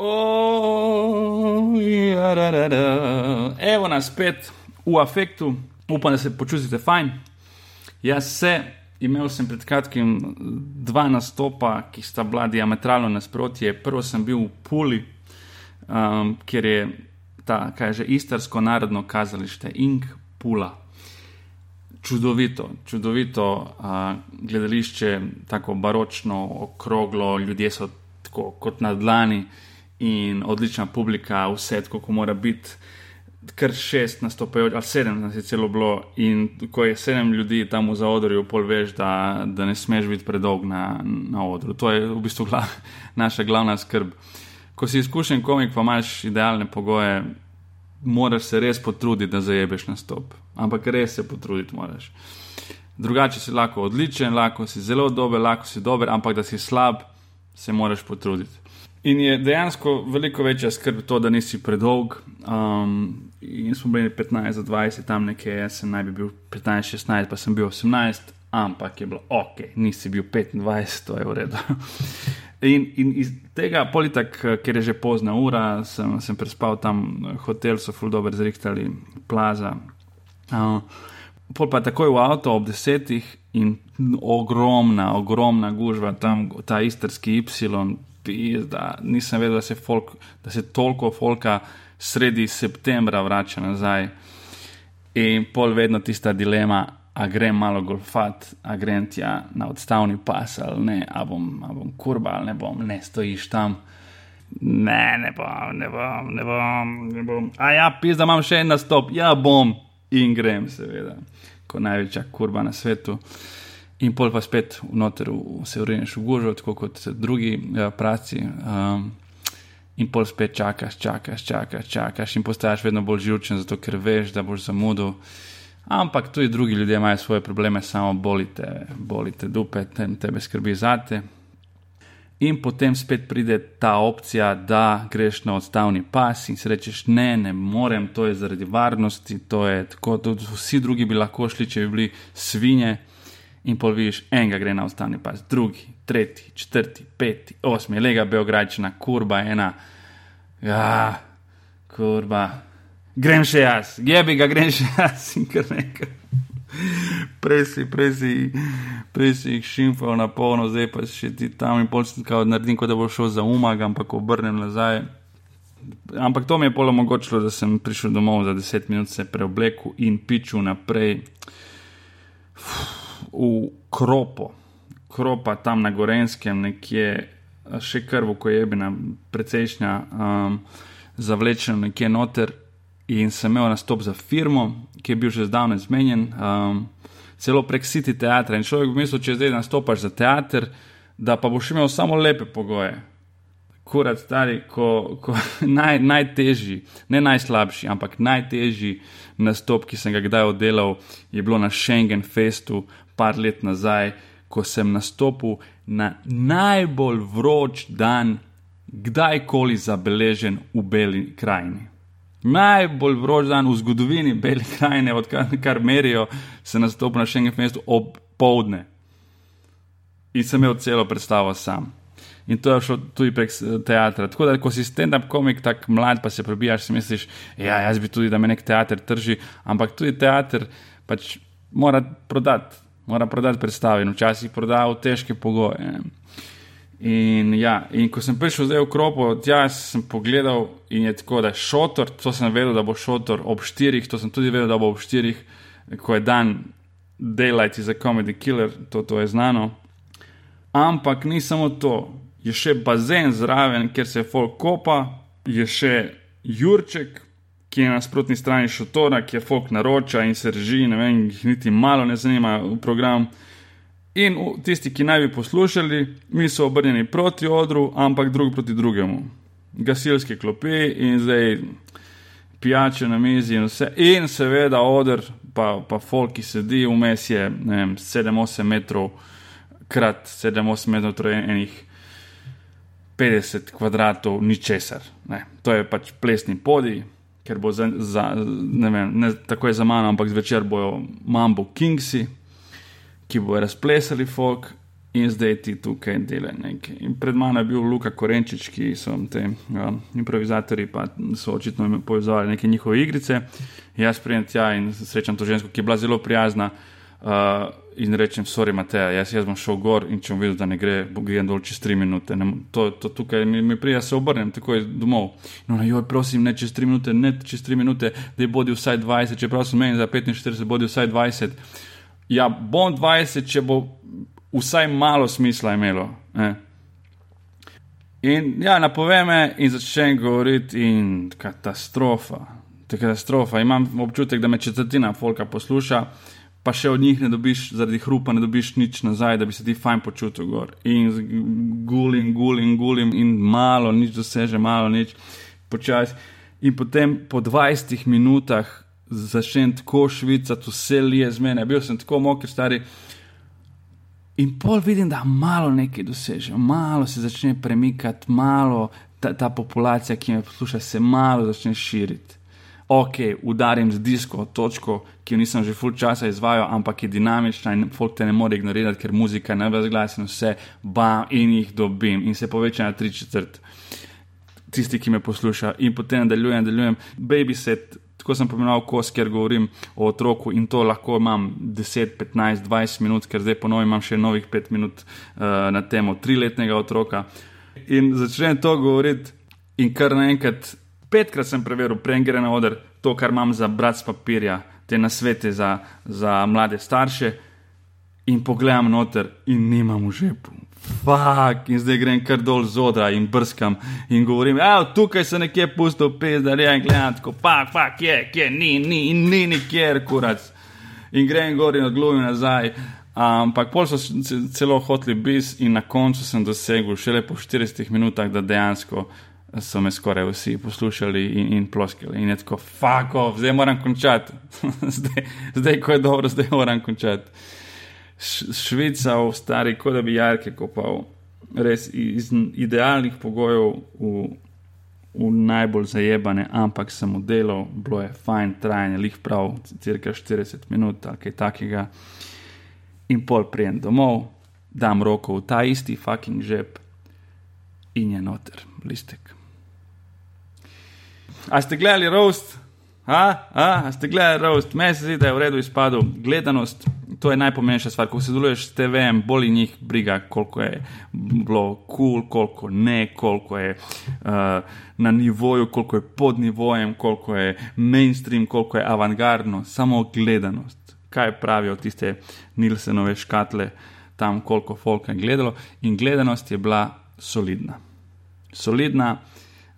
Oh, ja, da, da, da. Evo nas spet v afektu, upam, da se počutite fajn. Jaz se, imel sem pred kratkim dva nastopa, ki sta bila diametralno nasprotje. Prvo sem bil v Puli, um, kjer je ta, kaj že, istarsko narodno kazalište Ink Pula. Čudovito, čudovito uh, gledališče, tako baročno, okroglo, ljudje so tako kot na dlani in odlična publika, vse tako, kot mora biti. Kar šest nastopajoč, ali sedem nas je celo bilo, in ko je sedem ljudi tam v zaodrju, pol veš, da, da ne smeš biti predolg na, na odru. To je v bistvu gla, naša glavna skrb. Ko si izkušen komik, pa imaš idealne pogoje, moraš se res potruditi, da zajebeš nastop. Ampak res se potruditi moraš. Drugače si lahko odličen, lahko si zelo dober, lahko si dober, ampak da si slab, se moraš potruditi. In je dejansko veliko večja skrb to, da nisi predolg. Um, in smo bili 15 za 20, tam nekje, jaz sem naj bi bil 15, 16, pa sem bil 18, ampak je bilo ok, nisi bil 25, to je v redu. In, in iz tega politak, ker je že pozna ura, sem, sem prespal tam, hotel so full dobro zrihtali, plaza. Uh, pol pa takoj v avto ob desetih in ogromna, ogromna gužva tam, ta istrski Y, da nisem vedel, da se, folk, da se toliko folka sredi septembra vrača nazaj. In pol vedno tista dilema, a grem malo golfat, a grem tja na odstavni pas ali ne, a bom, a bom kurba ali ne bom, ne stojiš tam. Ne, ne bom, ne bom, ne bom, ne bom. A ja, pis, da imam še en nastop, ja bom in grem, seveda, kot največja kurba na svetu. In pol pa spet vnoter se vrneš v gužo, tako kot drugi ja, praci. Um, in pol spet čakaš, čakaš, čakaš, čakaš in postaješ vedno bolj živčen, zato ker veš, da boš zamudil. Ampak tudi drugi ljudje imajo svoje probleme, samo bolite, bolite dupe, te, tebe skrbi zate. In potem spet pride ta opcija, da greš na odstavni pas in si rečeš: Ne, ne morem, to je zaradi varnosti, to je tako. Vsi drugi bi lahko šli, če bi bili svinje in pol vidiš, enega gre na ostani pas, drugi, tretji, četrti, peti, osmi, lega Beograjčina, kurba ena, ja, kurba, grem še jaz, gebi ga, grem še jaz? In kar nekaj. Prej si, prej si, prej si jih šimfal na polno, zdaj pa še ti tam in pol si kao naredim, kot da bo šel za umag, ampak obrnem nazaj. Ampak to mi je polo omogočilo, da sem prišel domov za 10 minut, se preoblekel in pičil naprej. Uf v kropo, kropa tam na Gorenskem, nekje še krvo, ko je bila precejšnja, um, zavlečena nekje noter. In sem imel nastop za firmo, ki je bil že zdavnaj zmenjen, um, celo prek City teatra. In človek bi mislil, če zdaj nastopaš za teater, da pa boš imel samo lepe pogoje. Kurat, stari, ko, ko naj, najtežji, ne najslabši, ampak najtežji nastop, ki sem ga kdaj oddelal, je bilo na Schengen Festu, par let nazaj, ko sem nastopil na najbolj vroč dan, kdajkoli zabeležen v Beli krajini. Najbolj vroč dan v zgodovini Bele krajine, odkar kar merijo, se nastopi na Schengen mestu ob povdne. In sem imel celo predstavo sam. In to je šlo tudi prek teatra. Tako da, ko si stand-up komik, tako mlad, pa se prebijaš, si misliš, ja, jaz bi tudi, da me nek teater trži, ampak tudi teater pač mora prodati mora prodati predstave in včasih proda v težke pogoje. In, ja, in ko sem prišel zdaj v kropo, tja sem pogledal in je tako, da je šotor, to sem vedel, da bo šotor ob štirih, to sem tudi vedel, da bo ob štirih, ko je dan Daylight is a comedy killer, to, to je znano. Ampak ni samo to, je še bazen zraven, kjer se folk kopa, je še Jurček, ki je na sprotni strani šotora, ki je folk naroča in se reži, ne vem, jih niti malo ne zanima v program. In tisti, ki naj bi poslušali, mi so obrnjeni proti odru, ampak drug proti drugemu. Gasilske klopi in zdaj pijače na mizi in vse. In seveda odr, pa, pa folk, ki sedi vmes je 7-8 metrov krat 7-8 metrov, torej enih 50 kvadratov, ničesar. Ne. To je pač plesni podij ker bo za, za ne vem, ne takoj za mano, ampak zvečer bojo Mambo Kingsi, ki bojo razplesali folk. in zdaj ti tukaj dela nekaj. In pred mano je bil Luka Korenčič, ki so ti um, improvizatori, pa so očitno povezovali neke njihove igrice. Jaz prijem tja in srečam to žensko, ki je bila zelo prijazna. Uh, in rečem, sorry, Mateja, jaz, jaz bom šel gor in če bom videl, da ne gre, bo grem dol čez tri minute. Ne, to, to tukaj mi, mi prija, se obrnem takoj domov. No, joj, prosim, ne čez tri minute, ne čez tri minute, da je bodi vsaj 20, čeprav sem meni za 45, bodi vsaj 20. Ja, bom 20, če bo vsaj malo smisla imelo. Ne. In ja, napove me in začnem govoriti in katastrofa. Katastrofa. Imam občutek, da me četrtina folka posluša pa še od njih ne dobiš, zaradi hrupa, ne dobiš nič nazaj, da bi se ti fajn počutil gor. In gulim, gulim, gulim, in malo, nič doseže, malo, nič počasi. In potem po 20 minutah začnem tako švicati, vse lije z mene, bil sem tako moker, stari. In pol vidim, da malo nekaj doseže, malo se začne premikati, malo ta, ta populacija, ki me posluša, se malo začne širiti ok, udarim z disko točko, ki jo nisem že full časa izvajal, ampak je dinamična in folk te ne more ignorirati, ker muzika je najbolj glasna, vse bam in jih dobim in se poveča na tri četrt. Tisti, ki me posluša, in potem nadaljujem, nadaljujem, baby set, tako sem pomenoval kos, ker govorim o otroku in to lahko imam 10, 15, 20 minut, ker zdaj ponovim, imam še novih 5 minut uh, na temo triletnega otroka. In začnem to govoriti, in kar naenkrat petkrat sem preveril, prej gre na oder to, kar imam za brat z papirja, te nasvete za, za mlade starše. In pogledam noter, in nimam v žepu. Fak, in zdaj grem kar dol z odra in brskam in govorim, ja, tukaj se nekje pusto pes, da rejem, gledam tako, fak, fak, je, je, ni, ni, in ni nikjer, kurac. In grem gor in odglumim nazaj. Ampak pol so celo hoteli bis in na koncu sem dosegel, šele po 40 minutah, da dejansko so me skoraj vsi poslušali in, in ploskali. In je tako, fako, zdaj moram končati. zdaj, zdaj, ko je dobro, zdaj moram končati. Švica v stari, kot da bi jarke kopal, res iz idealnih pogojev v, v najbolj zajebane, ampak sem delal, bilo je fajn, trajanje, lih prav, cirka 40 minut ali kaj takega. In pol prijem domov, dam roko v ta isti fucking žep in je noter, listek. A ste gledali roast? A, a, a ste gledali roast? Meni se zdi, da je v redu izpadel. Gledanost, to je najpomembnejša stvar. Ko se deluješ s TV-jem, boli njih briga, koliko je bilo kul, cool, koliko ne, koliko je uh, na nivoju, koliko je pod nivojem, koliko je mainstream, koliko je avangardno. Samo gledanost. Kaj pravijo tiste Nilsenove škatle, tam koliko folk je gledalo. In gledanost je bila solidna. Solidna.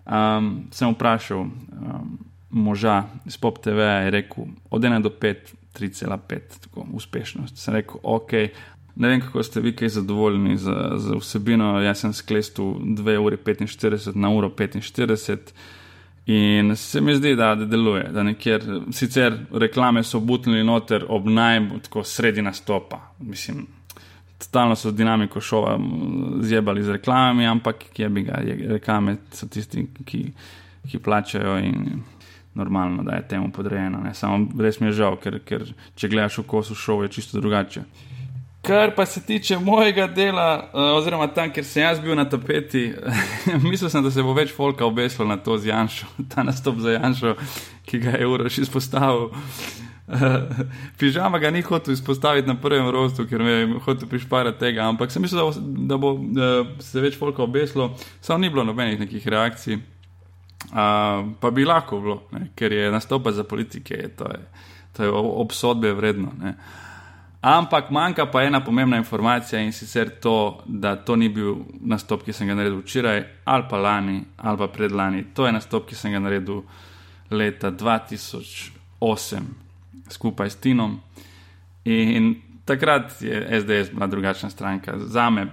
Um, sem vprašal um, moža iz Pop TV, je rekel od 1 do 5, 3,5, tako uspešnost. Sem rekel, ok, ne vem, kako ste vi kaj zadovoljni z, z vsebino. Jaz sem sklestil 2 uri 45 na uro 45. In se mi zdi, da, da deluje, da nekjer, sicer reklame so butnili noter ob najbolj sredi nastopa. Mislim, stalno so dinamiko šova zjebali z reklamami, ampak kje bi ga, reklame so tisti, ki, ki plačajo in normalno, da je temu podrejeno. Ne. Samo res mi je žal, ker, ker če gledaš v kosu šov, je čisto drugače. Kar pa se tiče mojega dela, uh, oziroma tam, kjer sem jaz bil na tapeti, mislil sem, da se bo več folka obesilo na to z Janšo, ta nastop za Janšo, ki ga je Uroš izpostavil. Pižama ga ni hotel izpostaviti na prvem rostu, ker me je hotel prišparati tega, ampak sem mislil, da bo da se več folka obeslo, samo ni bilo nobenih nekih reakcij. Uh, pa bi lahko bilo, ne, ker je nastopa za politike, to, je, to je obsodbe vredno. Ne. Ampak manjka pa ena pomembna informacija in sicer to, da to ni bil nastop, ki sem ga naredil včeraj, ali pa lani, ali pa predlani. To je nastop, ki sem ga naredil leta 2008 skupaj s Tinom. In takrat je SDS bila drugačna stranka. Za me,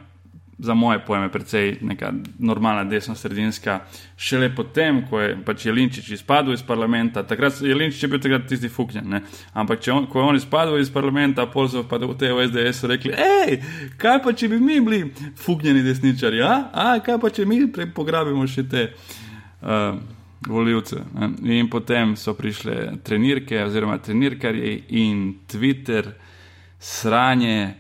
za moje pojme, precej neka normalna desno-sredinska. Šele potem, ko je pač Jelinčič izpadel iz parlamenta, takrat je Jelinčič bil takrat tisti fuknjen. Ne? Ampak on, ko je on izpadel iz parlamenta, pol so pa v tej SDS rekli: hej, kaj pa če bi mi bili fuknjeni desničari, a? a kaj pa če mi pograbimo še te. Uh, voljivce. In potem so prišle trenirke, oziroma trenirkarji in Twitter, sranje,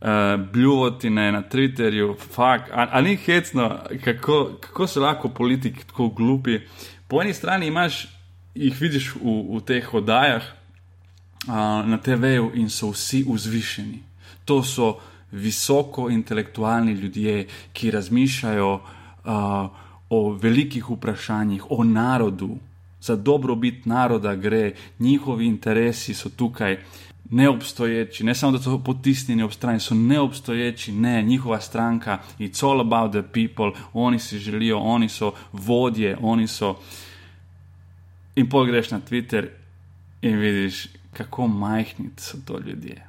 uh, bljuvotine na Twitterju, fakt, ali ni hecno, kako, kako so lahko politiki tako glupi. Po eni strani imaš, jih vidiš v, v teh oddajah uh, na TV-ju in so vsi vzvišeni. To so visoko intelektualni ljudje, ki razmišljajo uh, o velikih vprašanjih, o narodu. Za dobrobit naroda gre, njihovi interesi so tukaj neobstoječi, ne samo da so potisnjeni ob strani, so neobstoječi, ne, njihova stranka, it's all about the people, oni si želijo, oni so vodje, oni so. In pogreš na Twitter in vidiš, kako majhni so to ljudje.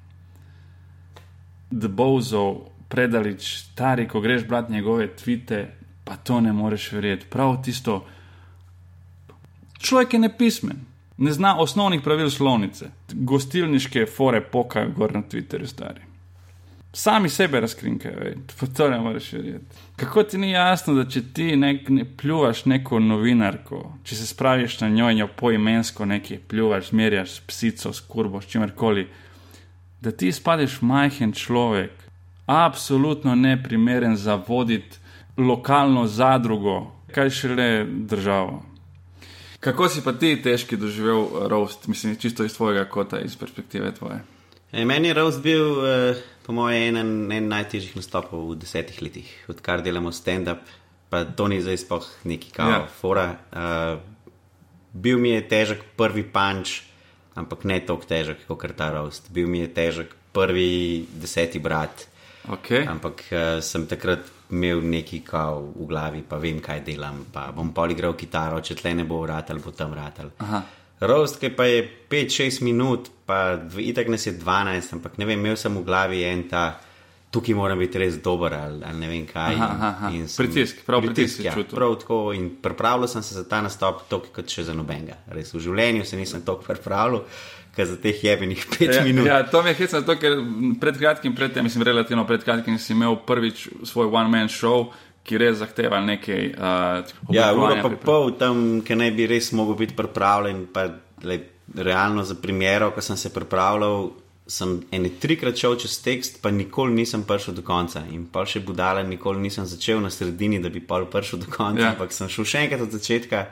Debozov, predalič, stari, ko greš brati njegove tvite, pa to ne moreš verjeti. Prav tisto, človek je nepismen ne zna osnovnih pravil slovnice, gostilniške fore poka gor na Twitterju, stari. Sami sebe razkrinkajo, to ne moreš verjeti. Kako ti ni jasno, da če ti nek, ne pljuvaš neko novinarko, če se spraviš na njo in jo poimensko nekaj pljuvaš, zmerjaš s psico, s kurbo, s čimerkoli, da ti spadeš majhen človek, absolutno ne primeren za voditi lokalno zadrugo, kaj šele državo. Kako si pa ti težki doživel roast, mislim, čisto iz tvojega kota, iz perspektive tvoje? E, meni je roast bil, eh, po mojem, en, en najtežjih nastopov v desetih letih, odkar delamo stand-up, pa to ni zdaj sploh neki kao, ja. fora. Uh, bil mi je težek prvi punč, ampak ne tako težek kot ta roast. Bil mi je težek prvi deseti brat. Okay. Ampak uh, sem takrat imel neki kao v glavi, pa vem, kaj delam. Pa bom poligral kitaro, če tle ne bo vrat ali bo tam vrat. Rost, ki pa je 5-6 minut, pa itak nas je 12, ampak ne vem, imel sem v glavi en ta. Tukaj moram biti res dober, ali, ali ne vem kaj. Aha, aha. Pritisk, prav pritisk. pritisk ja, prav tako. In pripravljal sem se za ta nastop, tako kot še za nobenega. Res v življenju se nisem tako pripravljal za teh jebenih pet ja, minut. Ja, to mi je hecno, ker pred kratkim, pred tem, mislim, relativno pred kratkim, si imel prvič svoj one-man show. Ki res zahteva nekaj. Uh, ja, uro pa pol tam, ki naj bi res mogel biti pripravljen. Pa, le, realno za primer, ko sem se pripravljal, sem ene trikrat šel čez tekst, pa nikoli nisem prišel do konca. In pa še budala, nikoli nisem začel na sredini, da bi pa prišel do konca. Ja. Ampak sem šel še enkrat od začetka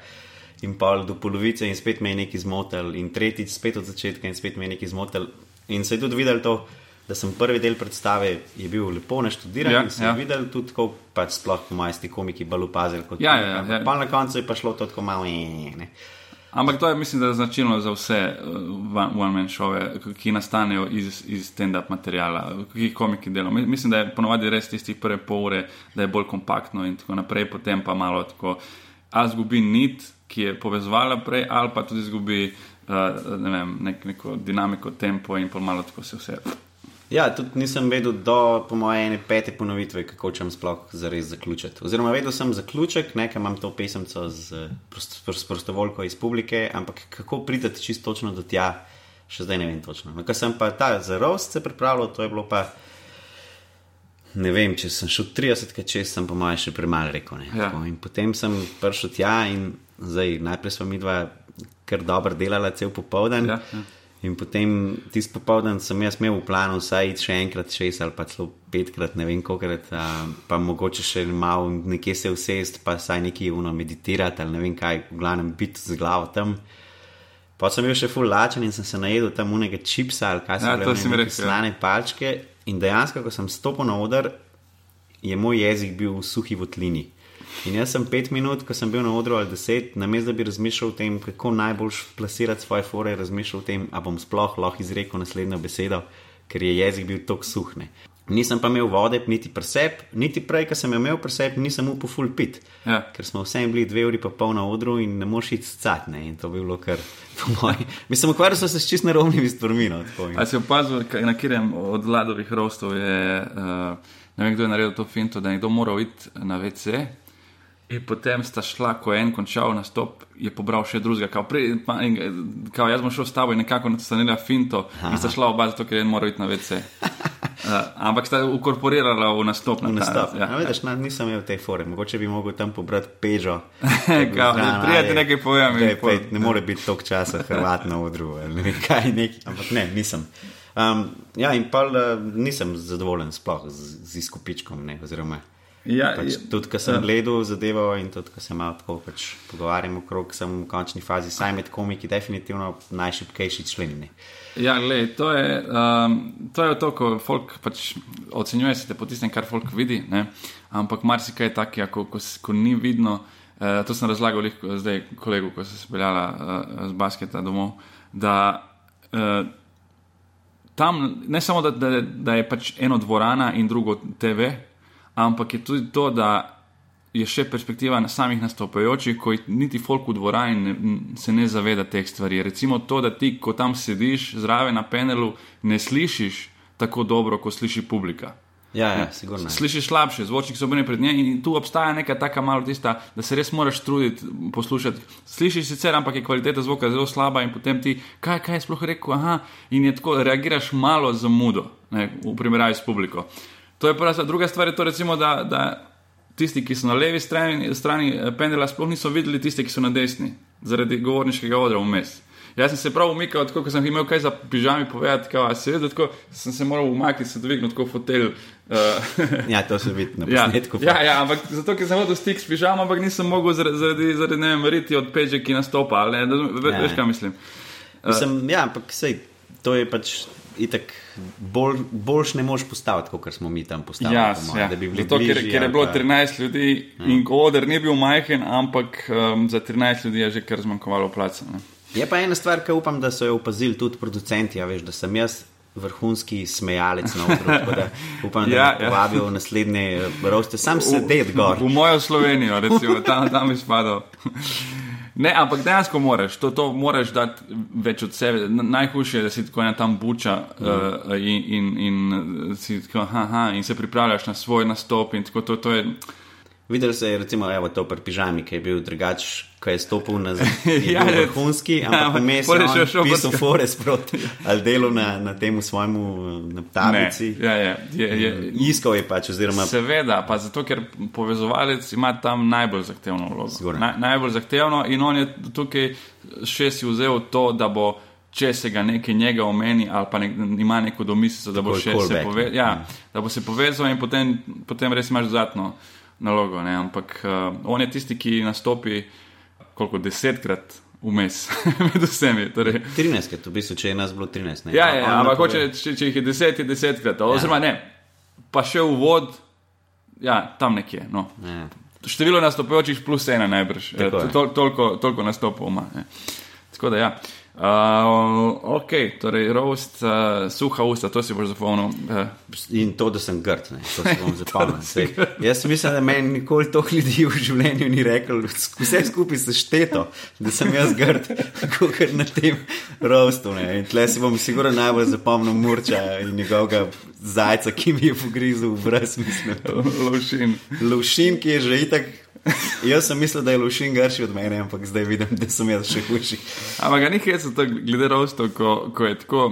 in pol do polovice, in spet me je nekaj zmotil, in tretjič spet od začetka, in spet me je nekaj zmotil. In se je tudi videl to, da sem prvi del predstave je bil lepo naštudiran, ja, in sem ja. videl tudi, kako pač sploh majsti komiki bolj opazili kot ja, ja, ja. Pa na koncu je pa šlo to tako malo. Ne. Ampak to je, mislim, da je značilno za vse uh, one-man šove, ki nastanejo iz, iz stand-up materijala, ki jih komiki delajo. Mislim, da je ponovadi res tistih prve pol ure, da je bolj kompaktno in tako naprej, potem pa malo tako, a zgubi nit, ki je povezovala prej, ali pa tudi izgubi uh, ne vem, nek, neko dinamiko, tempo in pa malo tako se vse. Ja, tudi nisem vedel do, po moje, ene pete ponovitve, kako čem sploh zares zaključiti. Oziroma, vedel sem zaključek, nekaj imam to pesemco z prost, prost, prostovoljko iz publike, ampak kako prideti čisto točno do tja, še zdaj ne vem točno. No, Ker sem pa ta za rost se pripravljal, to je bilo pa. Ne vem, če sem šel 30 km čez, sem pa malo še premalo rekel. Ja. Potem sem prišel tja in zdaj najprej smo mi dva kar dobro delala cel popoldan. Ja, ja. In potem tisti popoldan sem jaz imel v planu, vsaj še enkrat, šest ali pa celo petkrat, ne vem, kokrat, pa mogoče še malo nekje se usest, pa saj neki uno meditirati ali ne vem kaj, v glavnem biti z glavo tam. Pa sem bil še full lačen in sem se najedel tam unega čipsa ali kaj se ja, pravi, neke ja. slane palčke. In dejansko, ko sem stopil na oder, je moj jezik bil v suhi votlini. In jaz sem pet minut, ko sem bil na odru ali deset, namesto da bi razmišljal o tem, kako najbolj plasirati svoje fore, razmišljal o tem, ali bom sploh lahko izrekel naslednjo besedo, ker je jezik bil tako suhne. Nisem pa imel vode, niti presep, niti prej, ko sem imel presep, nisem upal full pit. Ja. Ker smo vsem bili dve uri pa pol na odru in ne moš iti scat, ne. In to bi bilo kar po mojem. Mislim, ukvarjal sem se s čist nerovnimi stvarmi. No, A si opazil, na katerem od vladovih rostov je, uh, ne vem, kdo je naredil to finto, da je kdo moral iti na WC. In potem sta šla, ko je en končal nastop, je pobral še drugega. Kao, pri, pa, in, kao, jaz bom šel s tabo in nekako nastanila finto, Aha. in sta šla oba, zato ker je en moral iti na WC. Uh, ampak sta ukorporirala v nastop. Na nastop. Ja. No, vidiš, na, nisem imel te fore, mogoče bi mogel tam pobrati pežo. Prijeti nekaj povem. Ne, ne more biti tok časa, Hrvat na odru, ali nekaj, nekaj. Ampak ne, nisem. Um, ja, in pa uh, nisem zadovoljen sploh z, z izkupičkom. Ne, oziroma, Ja, pač, ja, tudi, ko sem ja. gledal zadevo in tudi, ko se malo tako pač pogovarjam okrog, sem v končni fazi, saj med komiki, definitivno najšipkejši člen. Ne. Ja, glej, to, je, um, to je to, ko folk pač ocenjuje se po tistem, kar folk vidi. Ne? Ampak marsikaj je takega, ko, ko, ko ni vidno. Uh, to sem razlagal lih, zdaj kolegu, ko sem se speljala uh, z basketa domov. Da, uh, tam ne samo, da, da, da je pač eno dvorana in drugo TV, ampak je tudi to, da je še perspektiva na samih nastopajočih, ko niti folk v dvorani se ne zaveda teh stvari. Recimo to, da ti, ko tam sediš zraven na panelu, ne slišiš tako dobro, kot sliši publika. Ja, ja, sigurno. Slišiš slabše, zvočnik so obrnjeni pred njej in tu obstaja neka taka malo tista, da se res moraš truditi poslušati. Slišiš sicer, ampak je kvaliteta zvoka zelo slaba in potem ti, kaj, kaj je sploh rekel, aha, in je tako, reagiraš malo zamudo ne, v primerjavi s publiko. To je prva stvar. Druga stvar je to, recimo, da, da tisti, ki so na levi strani, strani eh, pendela, sploh niso videli tiste, ki so na desni, zaradi govorniškega odra vmes. Jaz sem se prav umikal, tako ko sem imel kaj za pižami povedati, kao, a se vidi, tako sem se moral umakniti, se dvigniti kot fotelj. Uh, Ja, to se vidi na Ja, posnetku. ja, ja, ampak zato, ker sem hodil stik s pižamo, ampak nisem mogel zaradi, zaradi, ne vem, riti od peže, ki nastopa. ali Ne, da, ve, Ja. veš, kaj mislim. Mislim, ja, ampak sej, to je pač itak. Bolj, boljš ne moš postaviti, kot smo mi tam postavili. Ja, po moje, ja. Da bi bili Zato, ker, bližji ker je ali bilo pa- 13 ljudi in oder ni bil majhen, ampak um, za 13 ljudi je že kar zmanjkovalo placa. Ne. Je pa ena stvar, ki upam, da so jo opazili tudi producenti. Ja, veš, da sem jaz vrhunski smejalec na da upam, da Ja, ja, ja. ja. povabijo v naslednje roste. Sam sedeti gor. V mojo Slovenijo, recimo, tam, tam bi spadal. Ne, ampak dejansko moraš, to, to moraš dati več od sebe. Najhujše je, da si tako ena tam buča mm. uh, in, in, in, si tako, aha, aha, in se pripravljaš na svoj nastop. in Tako, to, to je, Videli se je recimo evo, to pri pižami, ki je bil drugač, ko je stopil na zid. Ja, ja, vrhunski, Ja, ampak vmes pol je je še šel pisal brskati. fore sproti ali delo na, na temu svojemu na ne, tablici. ja, ja, je, je, Iskal je pač, oziroma Seveda, pa zato, ker povezovalec ima tam najbolj zahtevno vlogo. Na, najbolj zahtevno in on je tukaj še si vzel to, da bo, če se ga nekaj njega omeni ali pa nek, ima neko domislico, da bo Tako je še se povezal. Ja, da bo se povezal in potem, potem res imaš dodatno nalogo. Ne? Ampak uh, on je tisti, ki nastopi koliko desetkrat vmes med vsemi. Torej, 13, v bistvu, če je nas bilo 13. Ne? Ja, ja, On ampak hoče, če, če jih je deset, je desetkrat. Oziroma ne, pa še uvod, ja, tam nekje. No. Ja. Število nastopajočih plus ena najbrž. Eh, Tako je. Tol, toliko, toliko nastopov ima. Ne. Tako da ja. Uh, ok, torej roast, uh, suha usta, to si boš zapomnil. Uh, In to, da sem grd, ne, to si bom zapomnil. Sej, jaz mislim, da meni nikoli toliko ljudi v življenju ni rekel, vse skupaj se šteto, da sem jaz grd, kot na tem rostu. Ne. In tle si bom sigurno najbolj zapomnil Murča in njegovega zajca, ki mi je pogrizel v brezmislu. Lovšin. Lovšin, ki je že itak. Jaz sem mislil, da je Lovšin grši od mene, ampak zdaj vidim, da sem jaz še hujši. Ampak ga ni heca to glede roastov, ko, ko je tako.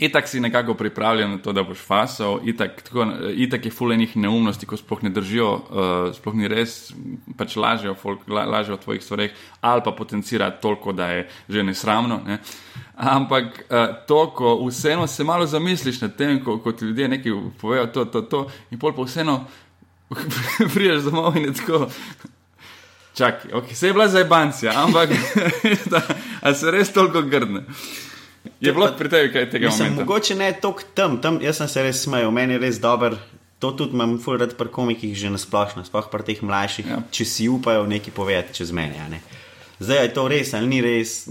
Itak si nekako pripravljen na to, da boš fasal, itak, tako, itak je fulejnih neumnosti, ko sploh ne držijo, uh, sploh ni res, pač lažejo, folk, la, lažejo o tvojih stvareh, ali pa potencira toliko, da je že nesramno. Ne? Ampak uh, to, ko vseeno se malo zamisliš nad tem, ko, ko ti ljudje nekaj povejo, to, to, to, in pol pa vseeno priješ domov in je tako. Čakaj, okay, se je bila zajbancija, ampak da, a se res toliko grdne. Je bilo pri tebi kaj tega Mislim, momenta? mogoče ne toliko tam, tam, jaz sem se res smejal, meni je res dober. To tudi imam ful rad pri komikih že nasplošno, sploh pri teh mlajših, Ja. če si upajo nekaj povedati čez mene. ne. Zdaj je to res ali ni res,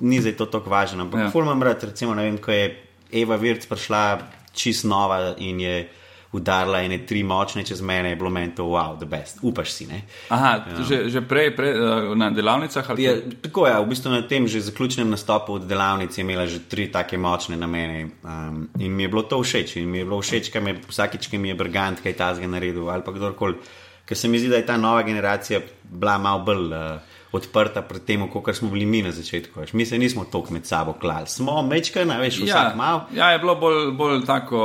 ni zdaj to tako važno. Ampak Ja. ful imam rad, recimo, vem, ko je Eva Virc prišla čist nova in je udarila ene tri močne čez mene, je bilo meni to wow, the best, upaš si. Ne? Aha, ja. že, že prej, prej uh, na delavnicah ali Je, tako je, ja, v bistvu na tem že zaključnem nastopu od delavnice je imela že tri take močne namene um, in mi je bilo to všeč. In mi je bilo všeč, ker me vsakič, ki mi je Brgant kaj tazga naredil ali pa kdorkoli. Ker se mi zdi, da je ta nova generacija bila malo bolj. Uh, odprta pred tem, kot smo bili mi na začetku. Veš. Mi se nismo toliko med sabo klali, smo mečke, ne veš, vsak ja, mal. Ja, je bilo bolj, bolj tako,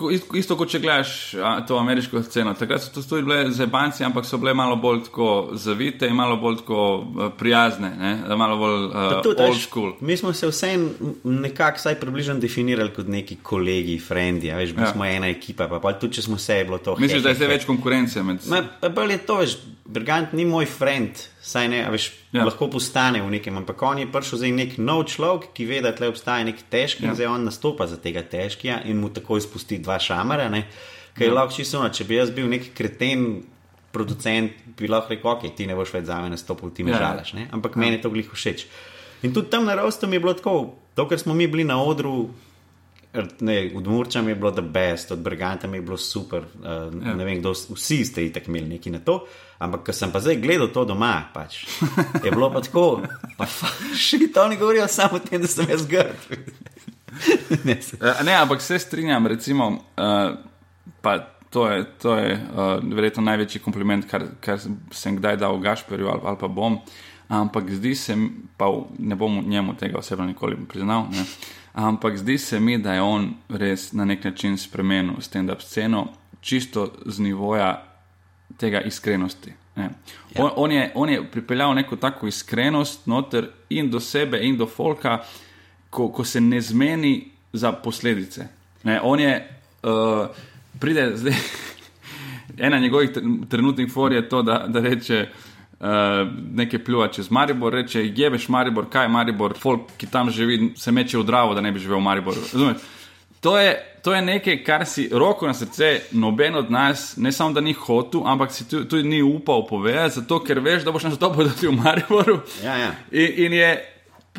uh, isto kot če gledaš a, to ameriško sceno. Takrat so to tudi bile zebanci, ampak so bile malo bolj tako zavite in malo bolj tako uh, prijazne, ne? malo bolj uh, tudi, old school. Mi smo se vse nekako vsaj približno definirali kot neki kolegi, frendi, ja, veš, mi ja. smo ena ekipa, pa, pa tudi če smo vse, je bilo to. Misliš, da je zdaj več konkurence med seboj? Bolje je to, veš. Brigant ni moj friend, saj ne, veš, ja. lahko postane v nekem, ampak on je prišel za nek nov človek, ki ve, da tle obstaja nek težki ja. in zdaj on nastopa za tega težkega in mu takoj spusti dva šamara. Kaj je ja. lahko čisto, če bi jaz bil nek kreten producent, bi lahko rekel, ok, ti ne boš več za me nastopil, ti me ja. žalaš, ne? ampak ja. meni je to glih všeč. In tudi tam na Rostu mi je bilo tako, dokler smo mi bili na odru. Ne, od Murča je bilo the best, od Briganta je bilo super. Uh, ja. Ne vem, kdo, vsi ste itak imeli neki na to. Ampak, ko sem pa zdaj gledal to doma, pač, je bilo pa tako, pa še to ne govorijo samo o tem, da sem jaz grd. ne, uh, ne, ampak se strinjam, recimo, uh, pa to je, to je uh, verjetno največji kompliment, kar, kar sem kdaj dal Gašperju ali, ali pa bom. Ampak zdi se mi, pa ne bom njemu tega osebno nikoli priznal. Ne? Ampak zdi se mi, da je on res na nek način spremenil stand-up sceno, čisto z nivoja tega iskrenosti. Ja. On, on, je, on je pripeljal neko tako iskrenost noter in do sebe, in do folka, ko, ko se ne zmeni za posledice. Ne? On je, uh, pride zdaj, ena njegovih trenutnih for je to, da, da reče. Uh, nekaj pljuva čez Maribor, reče: Jebeš Maribor, kaj je Maribor, folk, ki tam živi, se meče v Dravo, da ne bi živel v Mariboru. Razumete? To je, to je nekaj, kar si roko na srce, noben od nas, ne samo da ni hotel, ampak si tudi, tudi ni upal povedati, zato ker veš, da boš na to povedal v Mariboru. Ja, ja. In, in je,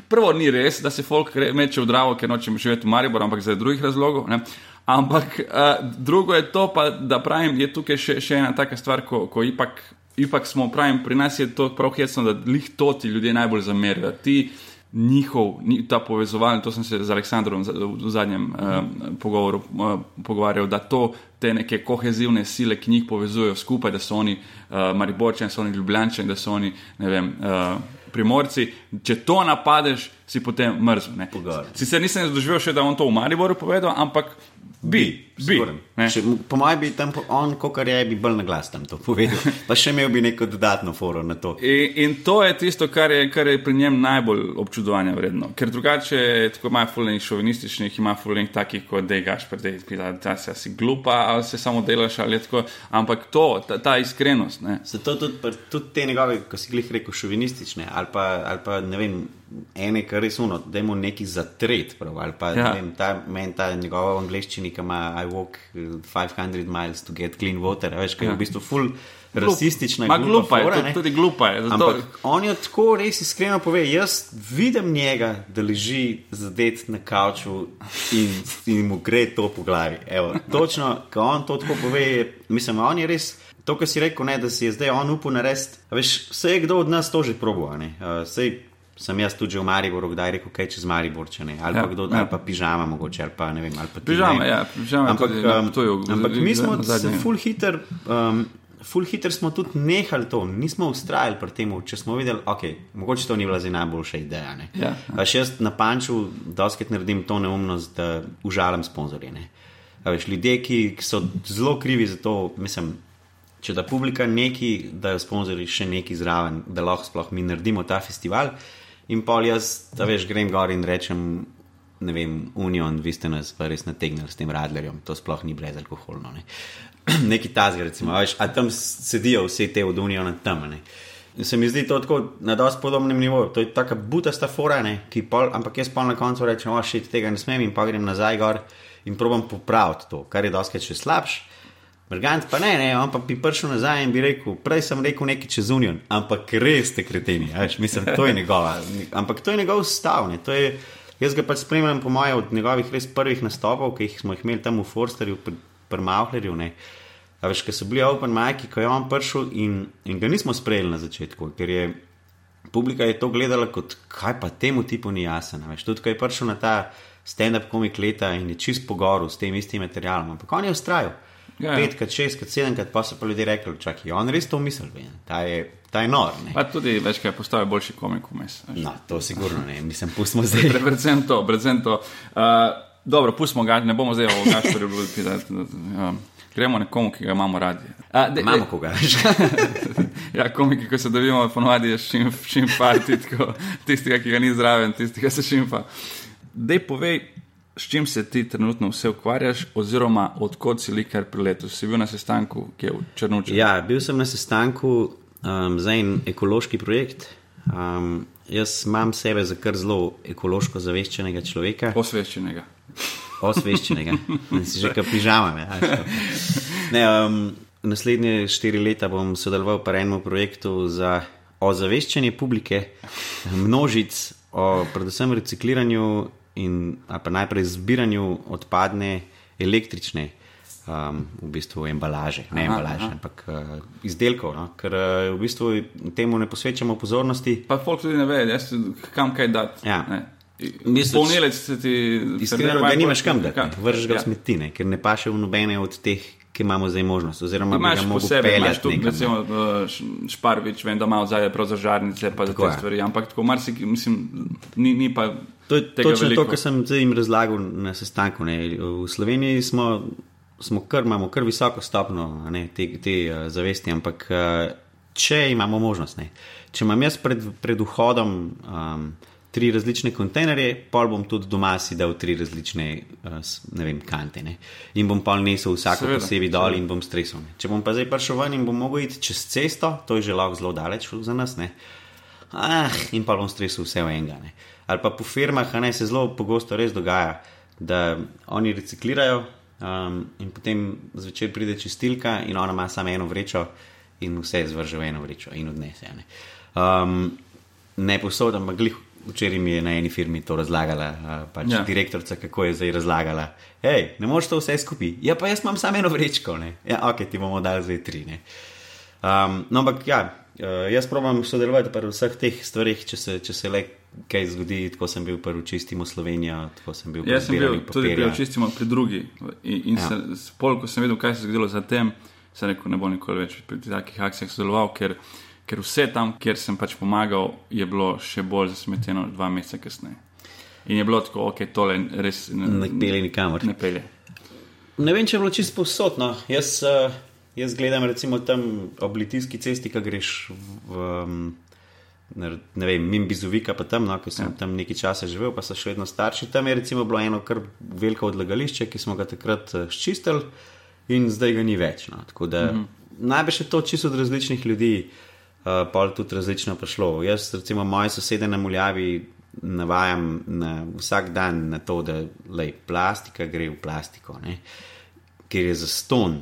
prvo, ni res, da se folk meče v Dravo, ker nočemo živeti v Mariboru, ampak zaradi drugih razlogov. Ne? Ampak uh, drugo je to, pa, da pravim, je tukaj še, še ena taka stvar, ko, ko ipak, ipak smo, pravim, pri nas je to prav hecno, da lih to ti ljudje najbolj zamerijo njihov, ta povezovalni, to sem se z Aleksandrom v zadnjem uh, pogovoru uh, pogovarjal, da to te neke kohezivne sile, ki jih povezujejo skupaj, da so oni uh, Mariborčani, da so oni Ljubljančani, da so oni, ne vem, uh, primorci. Če to napadeš, si potem mrzel. Sicer nisem doživel še, da on to v Mariboru povedal, ampak Bi, bi. Če, po mojem, bi tam on, kot je, bi bolj na glas tam to povedal. Pa še imel bi neko dodatno foro na to. In, in to je tisto, kar je, kar je pri njem najbolj občudovanja vredno. Ker drugače, tako ima fulejnih šovinističnih, ima fulejnih takih, kot da je gašpr, da je bila, da se si glupa ali se samo delaš ali tako. Ampak to, ta, ta iskrenost. Zato tudi, tudi te njegove, ko si jih rekel, šovinistične ali pa, ali pa ne vem ene, kar res uno, da imamo neki zatret. Prav, ali pa ja. vem, ta, men, ta njegova angliščina, ki ima I walk 500 uh, miles to get clean water, veš, kaj ja. je v bistvu full. Rasistična je glupa, fora, je, tudi glupa je. Zato... Ampak on je tako res iskreno pove. Jaz vidim njega, da leži zadet na kavču in, in mu gre to po glavi. Evo, točno, ko on to tako pove, mislim, on je res. To, kar si rekel, ne, da si je zdaj on upal narediti. Vse je kdo od nas to že probo. Uh, sem jaz tudi v Mariboru, kdaj rekel, kaj čez Maribor, če ne. Ali, ja, pa, kdo, ja. ali pa pižama, mogoče, ali pa ne vem. Pa pižama, ja, pižama. Ampak, um, to je v Ljubljani. Ampak mi smo se full hitter. Um, Ful hiter smo tudi nehali to, nismo ustrajali pri tem, če smo videli, da okay, mogoče to ni bila zdaj najboljša ideja. Ja, ja. Še jaz na panču, da oskrat naredim to neumnost, da užalim sponzorje. Veš, ljudje, ki, ki so zelo krivi za to, mislim, če da publika neki, da jo sponzorji še neki zraven, da lahko sploh mi naredimo ta festival. In pol jaz, da veš, grem gor in rečem, ne vem, Union, vi ste nas pa res nategnili s tem radlerjem, to sploh ni brezalkoholno. Ne. Neki tazgi, recimo, veš, a tam sedijo vse te od Uniona tam. Ne. Se mi zdi to tako na dosti podobnem nivoju. To je tako butasta fora, pol, ampak jaz pa na koncu rečem, o, še tega ne smem in pa grem nazaj gor in probam popraviti to, kar je dosti še slabše. Brgant pa ne, ne, on pa bi prišel nazaj in bi rekel, prej sem rekel nekaj čez Union, ampak res ste kreteni, veš, mislim, to je njegova, ampak to je njegov stav, ne, to je, jaz ga pač spremljam po mojem od njegovih res prvih nastopov, ki smo jih imeli tam v Forsterju, pri pr Mahlerju, ne, a veš, ker so bili open majki, ko je on prišel in, in ga nismo sprejeli na začetku, ker je publika je to gledala kot, kaj pa temu tipu ni jasno, veš, tudi ko je prišel na ta stand-up komik leta in je čist pogoru s tem istim materialom, ampak on je ustrajal. Ja, ja. petkrat, šestkrat, sedemkrat, pa so pa ljudje rekli, čakaj, on res to misli, ve, ta je, ta je nor. Ne? Pa tudi večkrat postaje boljši komik vmes. veš. No, to sigurno ne, mislim, pustimo zdaj. Pre- Predvsem to, predvsem to. Uh, dobro, pustimo ga, ne bomo zdaj o gaštorju pisati. Um, gremo nekomu, ki ga imamo radi. A, de, Imamo koga, veš. Ja, komiki, ko se dobimo, ponovadi je šim, šimfati, tako tistega, ki ga ni zraven, tistega se šimfa. Dej povej, s čim se ti trenutno vse ukvarjaš, oziroma odkot si likar pri letu. Si bil na sestanku, ki je v Črnuču. Ja, bil sem na sestanku um, za en ekološki projekt. Um, jaz imam sebe za kar zelo ekološko zaveščenega človeka. Osveščenega. Osveščenega, ne si že kaj pižama. Ne, ne, um, naslednje štiri leta bom sodeloval pri enem projektu za ozaveščanje publike, množic o predvsem recikliranju in pa najprej zbiranju odpadne električne. Um, v bistvu embalaže, ne Aha, embalaže, aha. ampak uh, izdelkov, no? ker uh, v bistvu temu ne posvečamo pozornosti. Pa folk tudi ne ve, jaz, kam kaj dati. Ja. Ne. Polnilec se ti. Iskreno, da nimaš kam dati, ne. vržeš ga Ja. v smeti, ne, ker ne paše v nobene od teh, ki imamo zdaj možnost. Oziroma, Imaš posebej, imaš peljati tu, nekam. ne. recimo, uh, Š- Šparvič, vem, da ima zadaj prav za žarnice, pa za Tako te je. stvari, ampak tako marsikaj, mislim, ni, ni pa. To je točno veliko. to, kar sem jim razlagal na sestanku. Ne. V Sloveniji smo, smo kar, imamo kar visoko stopno ne, te, te uh, zavesti, ampak uh, če imamo možnost, ne. če imam jaz pred, pred vhodom um, tri različne kontejnerje, pol bom tudi doma si dal tri različne uh, vem, kante ne. in bom pol nesel vsako Seveda, posebej dol in bom stresel. Ne. Če bom pa zdaj prišel ven in bom mogel iti čez cesto, to je že lahko zelo daleč za nas. Ne. Ah, in pa bom stresel vse v enega. Ne. Ali pa po firmah, ne se zelo pogosto res dogaja, da oni reciklirajo um, in potem zvečer pride čistilka in ona ima samo eno vrečo in vse zvrže v eno vrečo in odnese. Ne, um, ne posod, ampak glih. Včeraj mi je na eni firmi to razlagala, pač Ja. direktorica, kako je zdaj razlagala. Hej, ne moreš to vse skupaj. Ja, pa jaz imam samo eno vrečko. Ne? Ja, ok, ti bomo dali zdaj tri. Ne? Um, no, ampak ja, uh, jaz probujem sodelovati pri vseh teh stvarih, če se, če se le kaj zgodi. Tako sem bil prvi čistimo Slovenijo, tako sem bil pri Jaz sem bil tudi pri očistimo pri drugi. In, in Ja. se, pol, ko sem videl, kaj se je zgodilo zatem, sem rekel, ne bom nikoli več pri takih akcijah sodeloval, ker, ker vse tam, kjer sem pač pomagal, je bilo še bolj zasmeteno dva meseca kasneje. In je bilo tako, ok, tole res Ne pelje nikamor. Ne pelje. Ne vem, če je bilo čisto posod. No. Jaz, uh, jaz gledam recimo tam ob Litijski cesti, ki greš v. Um, ne ne vem, mim Bizovika, pa tam, no, ker sem ja. tam nekaj časa živel, pa so še vedno starši. Tam je recimo bilo eno kar veliko odlagališče, ki smo ga takrat eh, ščistili in zdaj ga ni več. No. Tako da mm -hmm. najbrž je to čisto od različnih ljudi, uh, pa tudi različno prišlo. Jaz, recimo, moje sosede na Muljavi navajam na vsak dan na to, da lej, plastika gre v plastiko, ne, ker je za ston.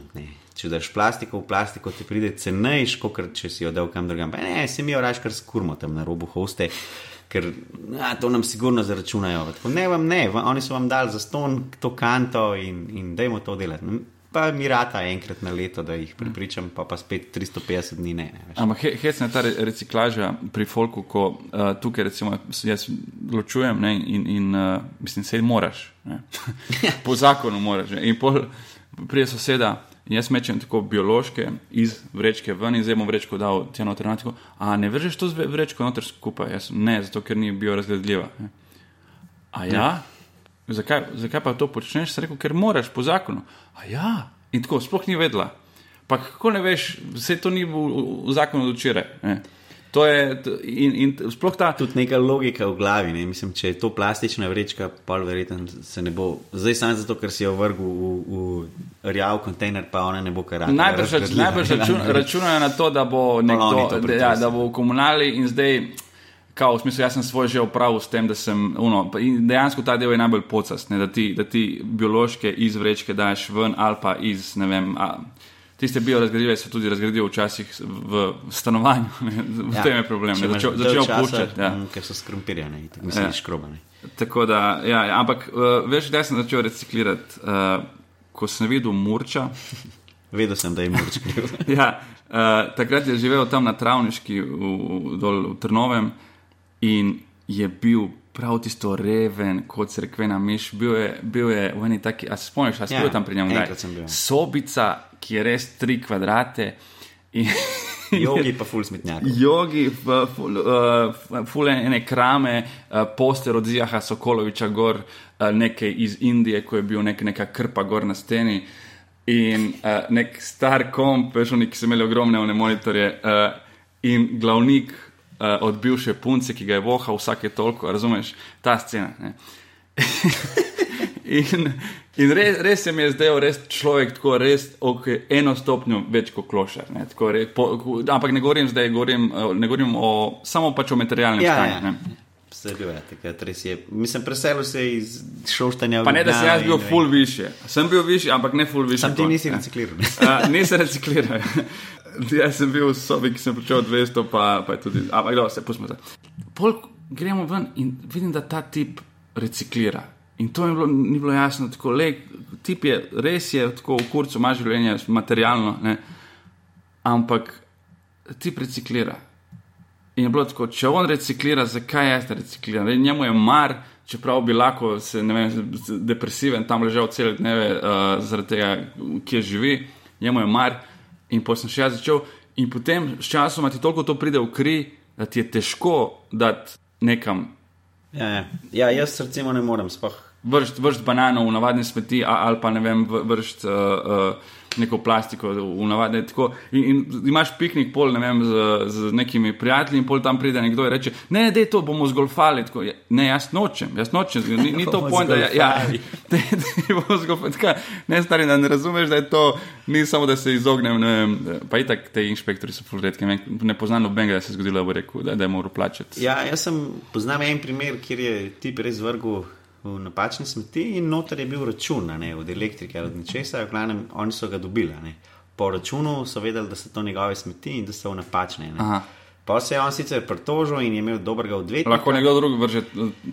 Če daš plastiko v plastiko, ti pride cenejš, kot če si jo dal kam drugam. Pa ne, se mi jo raš kar skurmo tam na robu hoste. Ker a, to nam sigurno zaračunajo. Tako, ne, vam ne, vam, oni so vam dali za ston to kanto in, in dajmo to delati. Pa mi rata enkrat na leto, da jih pripričam, pa pa spet 350 dni ne. ne. Ampak he- hecna je ta re- reciklaža pri folku, ko uh, tukaj recimo jaz ločujem ne, in, in uh, mislim, se moraš. Ne. po zakonu moraš. Ne. In pol prije soseda. in Jaz mečem tako biološke iz vrečke ven in zdaj bom vrečko dal tja noter. Tako, a ne vržeš to z vrečko noter skupaj? Jaz, ne, zato ker ni biorazgledljiva. Ne. A ja? Zakaj, zakaj pa to počneš? Sem rekel, ker moraš po zakonu. A ja, in tako sploh ni vedela. Pa kako ne veš, vse to ni v, v, v zakonu od včeraj. ne. To je, in, in sploh ta. Tudi neka logika v glavi. Ne? Mislim, če je to plastična vrečka, pa verjetno se ne bo. Zdaj samo zato, ker si jo vrgel v, v rjav kontejner, pa ona ne bo kar rada. Najbrž, najbrž račun, računajo na to, da bo nekdo, to da, ja, da bo v komunali in zdaj, kao, v smislu, jaz sem svoj že opravil s tem, da sem, uno, dejansko ta del je najbolj pocast, ne, da, ti, da ti biološke iz vrečke daš ven ali pa iz, ne vem, a, tiste biorazgradljive se tudi razgradijo včasih v stanovanju, ne, v tem je problem, ne, začel, začel puščati. Ja. mm, Ker so skrumpirjene, tako mislim, Ja. ja. škrobane. Tako da, ja, ja ampak uh, veš, da sem začel reciklirati, uh, ko sem videl Murča. Vedel sem, da je moč kriv. ja, uh, takrat je živel tam na Travniški, v, v, dol v Trnovem. In je bil prav tisto reven, kot se reče, na miš. Bil je, bil je v eni taki, a se spomniš, a si Ja, bil tam pri enkrat kdaj? sem bil. Sobica, ki je res tri kvadrate. In, Jogi pa ful smetnjak. Jogi, ful, uh, ful ene krame, uh, poster od Zijaha Sokoloviča, gor uh, nekaj iz Indije, ko je bil nek, neka krpa gor na steni. In uh, nek star komp, veš, oni, ki so imeli ogromne one monitorje, uh, in glavnik uh, od bivše punce, ki ga je vohal vsake toliko, razumeš, ta scena. In, in res, res se mi je zdel, res človek tako res okay, eno stopnjo več kot klošar. Ne, tako re, po, ampak ne govorim zdaj, govorim, eh, ne govorim o, samo pač o materialnem Ja, stanju. ja. Vse bil je, takrat res je. Mislim, preselil se je iz šoštanja v Pa ne, da sem jaz bil full više. Sem bil više, ampak ne full više. Sam ti nisi ne. recikliral. ne? Nisem recikliral. Jaz sem bil v sobi, ki sem pričel 200, pa, pa je tudi. Ampak, dobro, se pustimo. zdaj. Pol gremo ven in vidim, da ta tip reciklira. In to mi bilo, ni bilo jasno. Tako, le, tip je res je tako v kurcu, ima življenje materialno, ne? ampak tip reciklira. In je bilo tako, če on reciklira, zakaj jaz ne recikliram? Zdaj, Njemu je mar, čeprav bi lahko se ne vem, depresiven tam ležal cele dneve uh, zaradi tega, kje živi, njemu je mar. In potem sem še jaz začel, in potem s časom ti toliko to pride v kri, da ti je težko dati nekam. Ja, ja. ja, jaz recimo ne morem sploh. Vršiti vršt banano v navadne smeti, ali pa ne vem, vršiti uh, uh, neko plastiko v navadne. Tako, in, in imaš piknik pol, ne vem, z, z nekimi prijatelji, in pol tam pride nekdo in reče: Ne, da to bomo zgolfali. Tako, "Ja, ne, jaz nočem, jaz nočem, ni, ni to pojem, da. Ja, zgolfali. da, da bomo zgolfali. Tako, ne, stari, da ne razumeš, da je to ni samo, da se izognem. Ne, vem, pa itak te inšpektori so ful redki. Ne, ne poznam nobenega, da se je zgodilo, da bo rekel, da, da je moral plačati. Ja, jaz sem poznam en primer, kjer je tip res vrgel v napačne smeti in noter je bil račun, ne, od elektrike ali od ničesar, v glavnem oni so ga dobili. ne. Po računu so vedeli, da so to njegove smeti in da so napačne. ne. Aha. Pa se je on sicer pritožil in je imel dobrega odvetnika. Lahko nekdo drug vrže eh,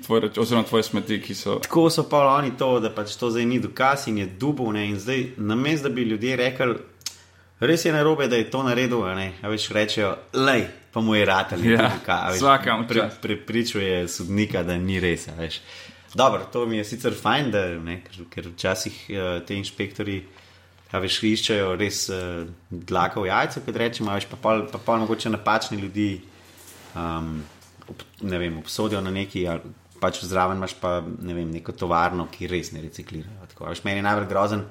tvoj, rač- oziroma tvoje smeti, ki so. Tako so pa oni to, da pač to zdaj ni dokaz in je dubov. Ne? In zdaj, namesto da bi ljudje rekli, res je narobe, da je to naredil, ne, a veš, rečejo, lej, pa mu je rad ali Ja, kaj. vsakemu Pre, prepričuje sodnika, da ni res. veš. Dobro, to mi je sicer fajn, da, ne, ker, ker včasih uh, te inšpektori. A veš, iščejo res uh, dlaka v jajcu, kot rečemo, veš, pa pol, pa pol mogoče napačni ljudi um, ob, ne vem, obsodijo na neki, ali pač zraven imaš pa ne vem, neko tovarno, ki res ne reciklirajo. Tako, veš, meni je najbolj grozen,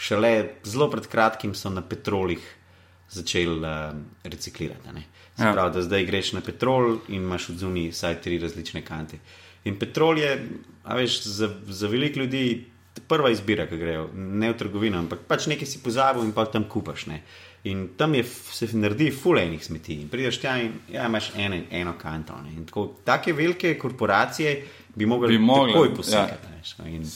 šele zelo pred kratkim so na petrolih začeli uh, reciklirati. ne. Se Ja. pravi, da zdaj greš na petrol in imaš od zunaj vsaj tri različne kante. In petrol je, a veš, za, za veliko ljudi prva izbira, ki grejo, ne v trgovino, ampak pač nekaj si pozabil in pa tam kupaš. Ne. In tam je, se naredi fulejnih smeti. In prideš tja in ja, imaš ene, eno kanto. Ne. In tako, take velike korporacije bi mogli Bi mogle, takoj ja. posekati. Ja. In,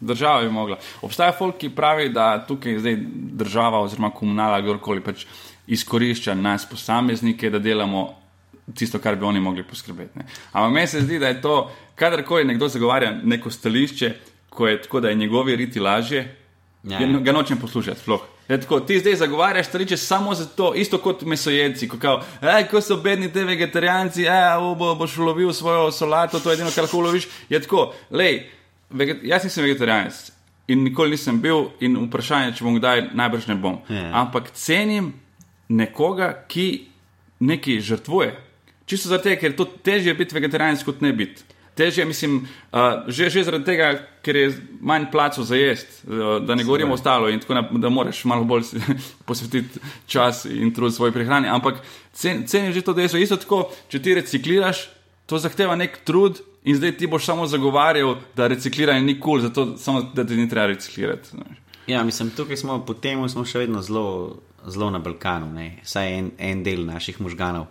Država bi mogla. Obstaja folk, ki pravi, da tukaj zdaj država oziroma komunala, kdorkoli pač izkorišča nas posameznike, da delamo tisto, kar bi oni mogli poskrbeti. Ne. Ampak meni se zdi, da je to, kadarkoli nekdo zagovarja neko stališče, ko je tako, da je njegovi riti lažje, Ja, ja, ja. ga nočem poslušati. Sploh. Je Tako, ti zdaj zagovarjaš stališče samo zato, isto kot mesojedci, ko, kao, ej, ko so bedni te vegetarijanci, ej, bo, boš lovil svojo solato, to je edino, kar lahko loviš. Je tako, lej, veget, jaz nisem vegetarijanec in nikoli nisem bil, in vprašanje, če bom kdaj, najbrž ne bom. Ja. Ampak cenim nekoga, ki nekaj žrtvuje. Čisto zato, ker je to težje biti vegetarijanec, kot ne biti. Težje, mislim, uh, že, že zaradi tega, ker je manj placev za jesti, uh, da ne govorimo ostalo in tako naprej, da moraš malo bolj posvetiti čas in trud svoji prehrani. Ampak cen, cenim že to dejstvo. Isto tako, če ti recikliraš, to zahteva nek trud in zdaj ti boš samo zagovarjal, da recikliranje ni kul, cool, zato samo da ti ni treba reciklirati. znaš. Ja, mislim, tukaj smo po tem, smo še vedno zelo, zelo na Balkanu, ne? vsaj en, en del naših možganov.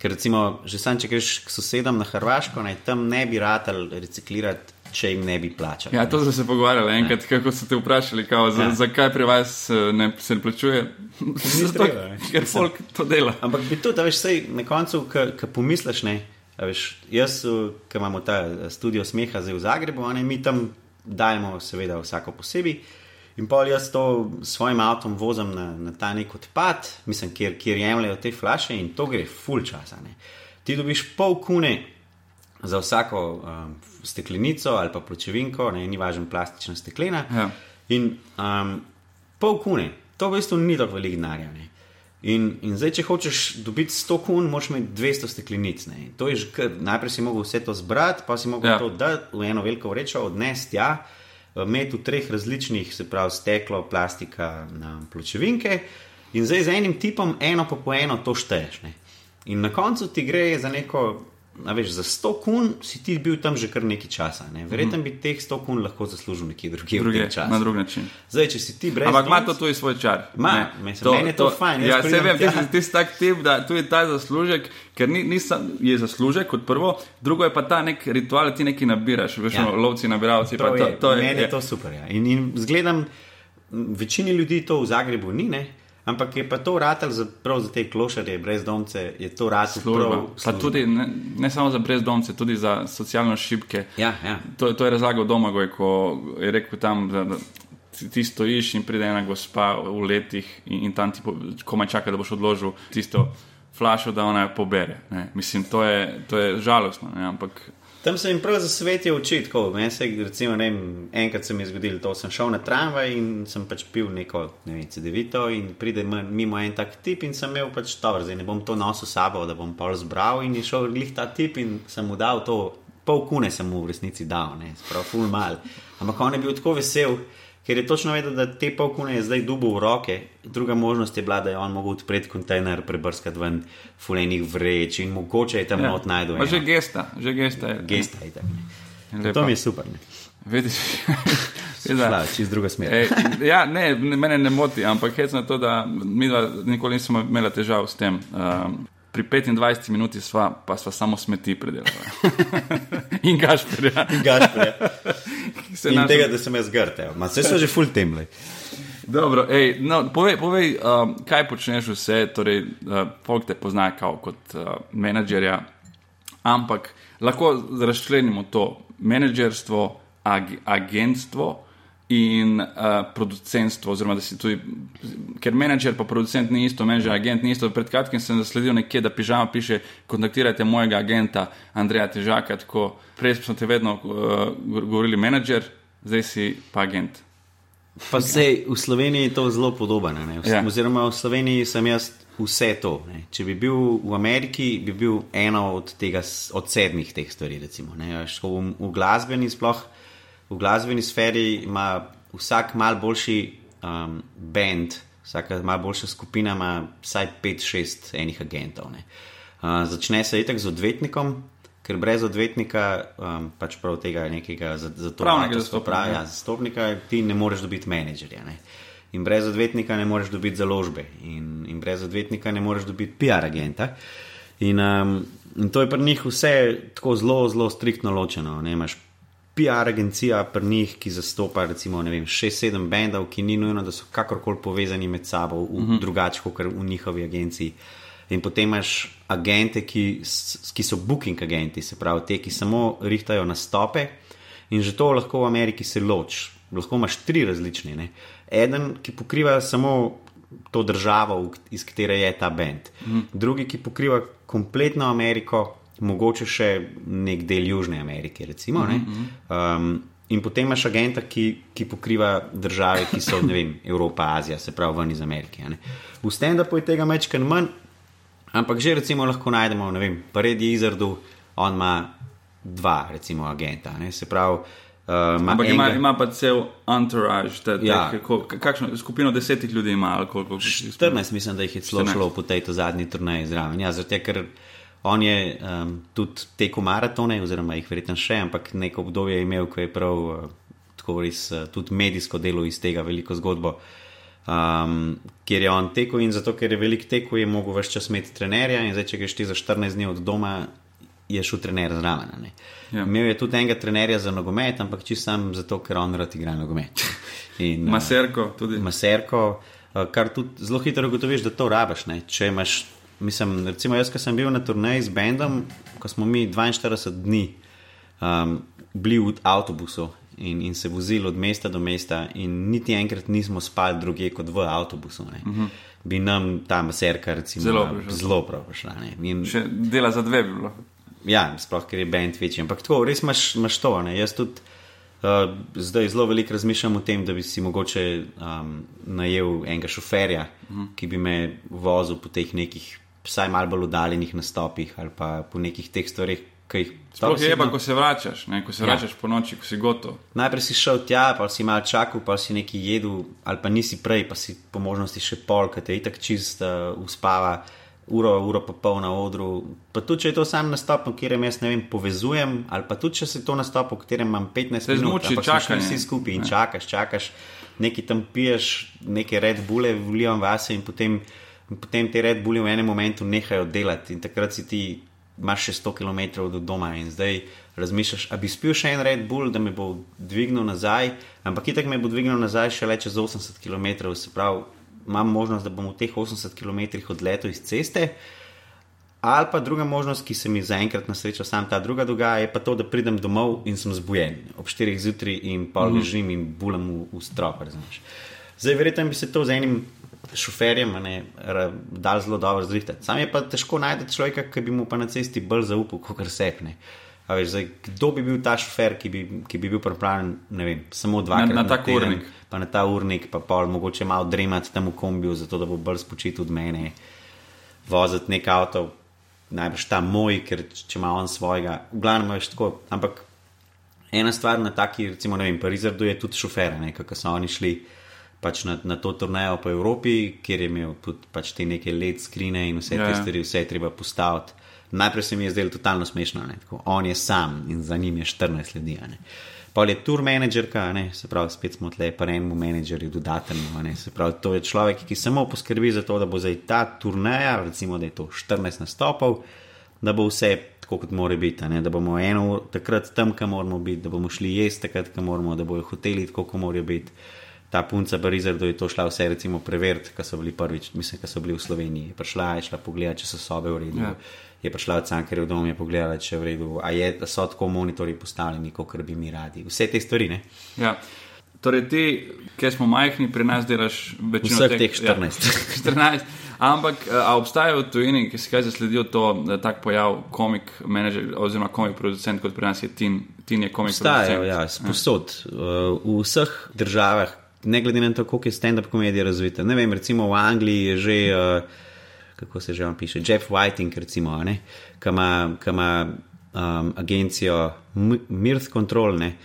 Ker recimo, že sam, če greš k sosedam na Hrvaško, ne, tam ne bi ratal reciklirati, če jim ne bi plačali. Ja, to smo se pogovarjali enkrat, kako so te vprašali, kao, za, Ja. ja. zakaj pri vas eh, ne, se ne plačuje. Zato, treba, ker folk to dela. Ampak bi tudi, a veš, sej, na koncu, ki pomisliš, ne, veš, jaz, ki imamo ta eh, studio smeha zdaj v Zagrebu, ne, mi tam dajemo, seveda, vsako posebej. In pol jaz to s svojim avtom vozim na, na ta nek odpad, mislim, kjer, kjer jemljajo te flaše in to gre full časa. Ne. Ti dobiš pol kune za vsako um, steklenico ali pa pločevinko, ne, ni važno, plastična steklena. Ja. In um, pol kune, to v bistvu ni tako veliko denarja. In, in zdaj, če hočeš dobiti 100 kun, moraš imeti 200 steklenic. Ne. To je že kar, najprej si mogel vse to zbrati, pa si mogel ja. to dati v eno veliko vrečo, odnesti tja, imeti v treh različnih, se pravi steklo, plastika, pločevinke. In zdaj z enim tipom, eno pa po eno, to šteješ. Ne. In na koncu ti gre za neko, veš, za 100 kun si ti bil tam že kar nekaj časa. Ne. Verjetno bi teh 100 kun lahko zaslužil nekje drugje Druge, na drug način. Zdaj, če si ti brez. Ampak ima to tudi svoj čar. Ma, mislim, meni je to fajn, jaz Ja, se vem, ti si- ti si tak tip, da tu je ta zaslužek, ker ni, ni sam, je zaslužek kot prvo, drugo je pa ta nek ritual, da ti nekaj nabiraš, veš, Ja. lovci, nabiralci. To To, je, to je, meni je to super. Ja. In, in zgledam, večini ljudi to v Zagrebu ni, ne? Ampak je pa to vratelj za, prav za te klošarje, brezdomce, je to vratelj prav. Pa tudi ne, ne samo za brezdomce, tudi za socialno šibke. Ja, ja. To, to je razlagal Domagoj, ko je rekel tam, da, da ti- ti stojiš in pride ena gospa v letih in, in tam ti po- komaj čaka, da boš odložil tisto flašo, da ona jo pobere. Ne. Mislim, to je, to je žalostno, ne. ampak Tam se jim prav zasvetijo oči, tako meni se, recimo, ne vem, enkrat se mi je zgodilo to, sem šel na tramvaj in sem pač pil neko, ne vem, CD-vito in pride mimo en tak tip in sem imel pač dobro, zdaj ne bom to nosil sabo, da bom pol zbral in je šel glih ta tip in sem mu dal to, pol kune sem mu v resnici dal, ne, sprav full mal. Ampak on je bil tako vesel, ker je točno vedel, da te pol kune je zdaj dubo v roke. Druga možnost je bila, da je on mogel odpreti kontejner, prebrskati ven fulenih vreč in mogoče je tam ja. not najdel. Pa že eno. gesta, že gesta je. Gesta je tako. To mi je super. Ne. Vidiš, da, Šla, čist druga smer. Ej, ja, ne, ne, mene ne moti, ampak hec na to, da mi dva nikoli nismo imeli težav s tem. Um, pri 25 minuti sva, pa sva samo smeti predelala. In Gašpor, ja. Gašpre. Se In našel- tega, da sem jaz ma vse so že full temle. Dobro, ej, no, povej, povej um, kaj počneš vse, torej, uh, folk te pozna kot uh, menedžerja, ampak lahko razčlenimo to. Menedžerstvo, ag, agentstvo in uh, producentstvo, oziroma da si tudi, ker menedžer pa producent ni isto, menedžer, agent ni isto. Pred kratkim sem zasledil nekje, da pižama piše, kontaktirajte mojega agenta Andreja Težaka, tako prej smo te vedno uh, govorili menedžer, zdaj si pa agent. Pa sej v Sloveniji je to zelo podobno. Ja. Oziroma v Sloveniji sem jaz vse to. Ne. Če bi bil v Ameriki, bi bil eno od, tega, od sedmih teh stvari. Recimo, ne. Ko v, v glasbeni sploh. V glasbeni sferi ima vsak mal boljši um, band, vsaka mal boljša skupina ima vsaj 5-6 enih agentov. ne. Uh, začne se itak z odvetnikom, ker brez odvetnika, um, pač prav tega nekega za, za Pravnega zastopnika, prav, ja. ja, zastopnika, ti ne moreš dobiti menedžerja. Ne? In brez odvetnika ne moreš dobiti založbe, in, in brez odvetnika ne moreš dobiti PR agenta. In, um, in to je pri njih vse tako zelo, zelo striktno ločeno. Ne imaš PR agencija pri njih, ki zastopa recimo 6-7 bendov, ki ni nujno, da so kakorkoli povezani med sabo, uh Mhm. -huh. drugače kot v njihovi agenciji. In potem imaš agente, ki, ki so booking agenti, se pravi, te, ki samo rihtajajo nastope. In že to lahko v Ameriki se loč. Lahko imaš tri različne. Ne? Eden, ki pokriva samo to državo, v- iz katere je ta bend, mm. drugi, ki pokriva kompletno Ameriko, mogoče še nek del Južne Amerike. Recimo, mm -hmm. um, in potem imaš agenta, ki, ki pokriva države, ki so ne vem, Evropa, Azija, se pravi ven iz Amerike. ne. V stand-upu je tega mečken manj, ampak že recimo lahko najdemo, ne vem, pa redi Izardu, on ima dva, recimo, agenta. Ne? Se pravi, uh, ima Ampak ima, enega- ima pa cel entourage, te, te, Ja. kako, kakšno skupino desetih ljudi ima. ali Koliko, 14, mislim, da jih je celo 14. šlo po tej zadnji turnaji zraven. Ja, zato, ker on je um, tudi tekel maratone, oziroma jih verjetno še, ampak neko obdobje je imel, ko je prav uh, tako res uh, tudi medijsko delo iz tega veliko zgodbo. Um, kjer je on tekel in zato, ker je velik tekel, je mogel več čas imeti trenerja in zdaj, če greš ti za 14 dni od doma, je šel trener zraven. Ja. Imel je tudi enega trenerja za nogomet, ampak čist sam zato, ker on rad igra nogomet. In, uh, Maserko tudi. maserko, eh, kar tudi zelo hitro ugotoviš, da to rabiš. Ne? Če imaš, mislim, recimo jaz, ki sem bil na turnaji z bendom, ko smo mi 42 dni um, bili v avtobusu in, in se vozili od mesta do mesta, in niti enkrat nismo spali druge kot v avtobusu. Uh -huh. Bi nam ta maserka recimo, Zelo prišla. zelo prav prišla. ne. In, Še dela za dve bi bilo. ja, sploh ker je bend večji. Ampak tako, res imaš, imaš to. Ne? Jaz tudi uh, zdaj zelo veliko razmišljam o tem, da bi si mogoče um, najel enega šoferja, uh -huh. ki bi me vozil po teh nekih, vsaj malo bolj oddaljenih nastopih ali pa po nekih teh stvareh. Sploh je pa, ko se vračaš, ne? ko se ja. vračaš po noči, ko si gotov. Najprej si šel tja, pa si malo čakal, pa si nekaj jedel, ali pa nisi prej, pa si po možnosti še pol, ki te itak čist uh, uspava uro, uro pa pol na odru. Pa tudi, če je to sam nastop, v katerem jaz ne vem, povezujem, ali pa tudi, če se to nastop, v katerem imam 15 Se minut, zmuči, ampak čakanje. smo vsi skupaj in čakaš, čakaš, nekaj tam piješ, neke red bule, vlivam vase in potem, in potem te red bule v enem momentu nehajo delati in takrat si ti. Imáš še 100 km do doma in zdaj razmišljaš, da bi spil še en Red Bull, da me bo dvignil nazaj, ampak itak me bo dvignil nazaj še le čez 80 km, se pravi, imam možnost, da bom v teh 80 km odletel iz ceste. Ali pa druga možnost, ki se mi zaenkrat na srečo sam ta druga dogaja, je pa to, da pridem domov in sem zbujen ob 4 zjutraj in Mhm. ležim mm -hmm. in bulam v, v strop. Razumeš. Zdaj, verjetno bi se to z enim šoferjem ne, dal zelo dobro zrihtati. Sam je pa težko najti človeka, ki bi mu pa na cesti bolj zaupal, kot sepne. Veš, zdaj, kdo bi bil ta šofer, ki bi, ki bi bil pripravljen vem, samo dvakrat Na- na tak teden, urnik. pa na ta urnik, pa pol, mogoče malo dremati tam v kombiju, zato da bo bolj spočit od mene, voziti nek avto, najbrž ta moj, ker če ima on svojega, v glavnem je tako. Ampak ena stvar na taki, recimo, ne vem, Parizardu je tudi šofer, ne, kako so oni šli. Pač na, na to turnejo po Evropi, kjer je imel tudi pač te neke LED skrine in vse Ja, te ja. stvari, vse je treba postaviti. Najprej se mi je zdelo totalno smešno, on je sam in za njim je 14 ljudi. a ne. Pol je tour menedžerka, ne, se pravi, spet smo tle, pa enemu menedžerju dodaten. a ne, Se pravi, to je človek, ki samo poskrbi za to, da bo zdaj ta turneja, recimo, da je to 14 nastopov, da bo vse tako, kot mora biti. Ne, da bomo eno takrat tam, kam moramo biti, da bomo šli jesti takrat, kam moramo, da bojo hoteli tako, kot morajo biti. Ta punca Barizardo je to šla vse recimo preveriti, ko so bili prvič, mislim, ko so bili v Sloveniji. Je prišla, je šla pogledati, če so sobe v redu. Ja. Ja. Je prišla od Cankarja v dom, je pogledala, če je v redu, a je, da so tako monitorji postavljeni, kot bi mi radi. Vse te stvari, ne? Ja. Torej, ti, ki smo majhni, pri nas delaš večino Vseh teh 14. Ja, 14. Ampak a obstajajo v tujini, ki se kaj zasledijo to, da tak pojav komik manager oziroma komik producent, kot pri nas je Tin, tin je komik Obstajajo, producent. ja, sposod. Uh, v vseh državah, ne glede na to, koliko je stand-up komedija razvita. Ne vem, recimo v Angliji je že, uh, kako se že vam piše, Jeff Whiting, recimo, ki ima, ki ima um, agencijo Mirth Control, ne,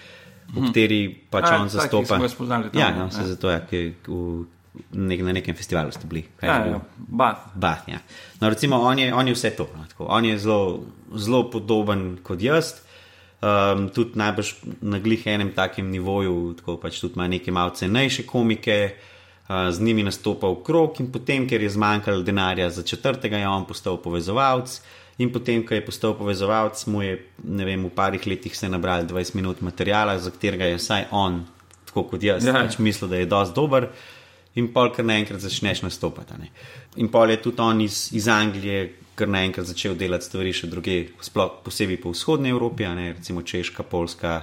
v kateri pač A, on tak, ki zastopa. ga spoznali tam, ja, ja. no, se zato je, ki v, nek, na nekem festivalu ste bili. Kaj je Ja, bil? ja, Bath. Bath, ja. No, recimo, on je, on je vse to. No, tako. on je zelo, zelo podoben kot jaz. Um, tudi najbrž na glih enem takem nivoju, tako pač tudi ima neke malce cenejše komike, uh, z njimi nastopa v krog in potem, ker je zmanjkalo denarja za četrtega, je on postal povezovalec. In potem, ko je postal povezovalec, mu je ne vem, v parih letih se nabrali 20 minut materijala, za katerega je vsaj on, tako kot jaz, Ja. pač mislil, da je dosti dober. In pol, kar naenkrat začneš nastopati. ne. In pol je tudi on iz, iz Anglije, kar naenkrat začel delati stvari še druge, sploh posebej po vzhodni Evropi, ne recimo Češka, Poljska,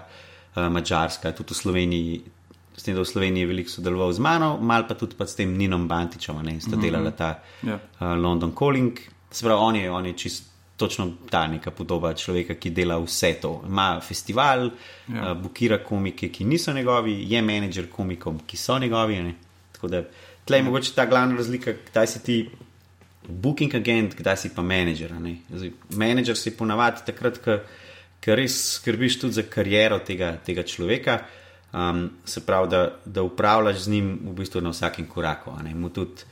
uh, Mačarska, tudi v Sloveniji. S tem, da v Sloveniji je veliko sodeloval z mano, mal pa tudi pa s tem Ninom Bantičem, ne, sta delala ta Ja. uh, London Calling. Se pravi, on je, on je čist. Točno ta neka podoba človeka, ki dela vse to. Ima festival, Ja. ja. uh, bukira komike, ki niso njegovi, je menedžer komikom, ki so njegovi. Ne? Tako da tle je mogoče ta glavna razlika, kdaj si ti booking agent, kdaj si pa menedžer. Menedžer si ponavadi takrat, ko res skrbiš tudi za kariero tega, tega človeka. Um, se pravi, da, da upravljaš z njim v bistvu na vsakem koraku. Mu tudi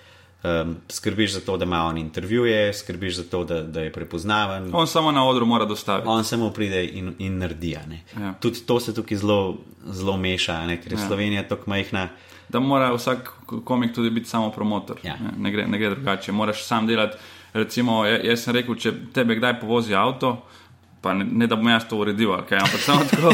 um, skrbiš za to, da ima on intervjuje, skrbiš za to, da, da je prepoznaven. On samo na odru mora dostaviti. On samo pride in, in naredi. Ja. Tudi to se tukaj zelo, zelo meša, ne, ker je ja. Slovenija tako majhna. Da mora vsak komik tudi biti samo promotor. Ja. Ne, gre, ne gre drugače. Moraš sam delati. Recimo, ja- jaz sem rekel, če tebe kdaj povozi avto, pa ne, ne da bom jaz to uredil, kaj, ampak samo tako.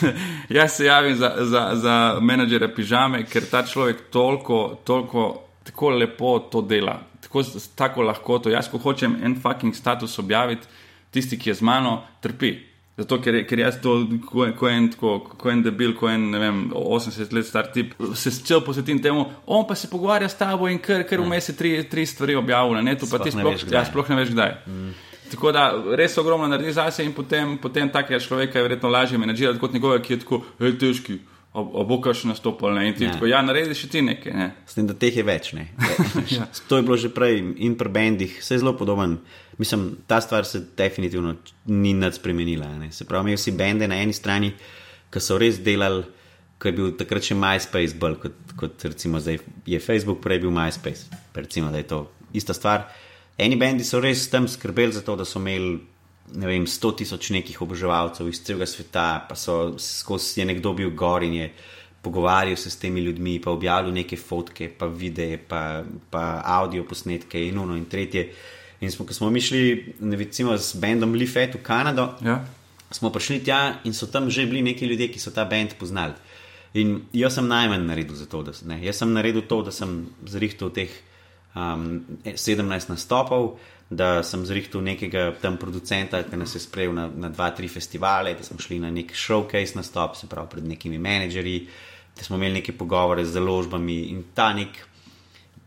jaz se javim za, za, za menedžere pižame, ker ta človek toliko, toliko, tako lepo to dela, tako, tako lahko to. Jaz, ko hočem en fucking status objaviti, tisti, ki je z mano, trpi. Zato, ker, ker jaz to, ko, ko, en, ko, ko en debil, ko en, ne vem, 80 let star tip, se cel posvetim temu, on pa se pogovarja s tabo in ker, ker vmes je tri, tri stvari objavil na netu, pa ti ne sploh, ja, sploh ne veš kdaj. Mm. Tako da res ogromno naredi zase in potem, potem takega človeka je verjetno lažje menedžirati kot njegovega, ki je tako, hej, težki. Bo kar še nastopil, in ti ja. tako, ja, narediš ti nekaj. Ne? S tem, da teh je več. ja. To je bilo že prej in pri bendih, vse je zelo podoben. Mislim, ta stvar se definitivno ni nad spremenila. Ne? Se pravi, imeli si bende na eni strani, ki so res delali, ko je bil takrat še MySpace bolj kot, kot recimo zdaj je Facebook, prej bil MySpace. Recimo, da je to ista stvar. Eni bendi so res tam skrbeli za to, da so imeli vem, 100 tisoč nekih oboževalcev iz celega sveta, pa so skozi je nekdo bil gor in je pogovarjal se s temi ljudmi, pa objavljal neke fotke, pa videe, pa, pa audio posnetke in uno in tretje. In smo, ko smo mi šli, ne recimo z bendom Leafet v Kanado, ja. smo prišli tja in so tam že bili neki ljudje, ki so ta bend poznali. In jaz sem najmanj naredil za to, da sem, jaz sem naredil to, da sem zrihtel teh um, 17 nastopov, da sem zrihtel nekega tam producenta, ki nas je sprejel na, na dva, tri festivale, da smo šli na nek showcase nastop, se pravi pred nekimi menedžerji, da smo imeli neke pogovore z založbami in ta nek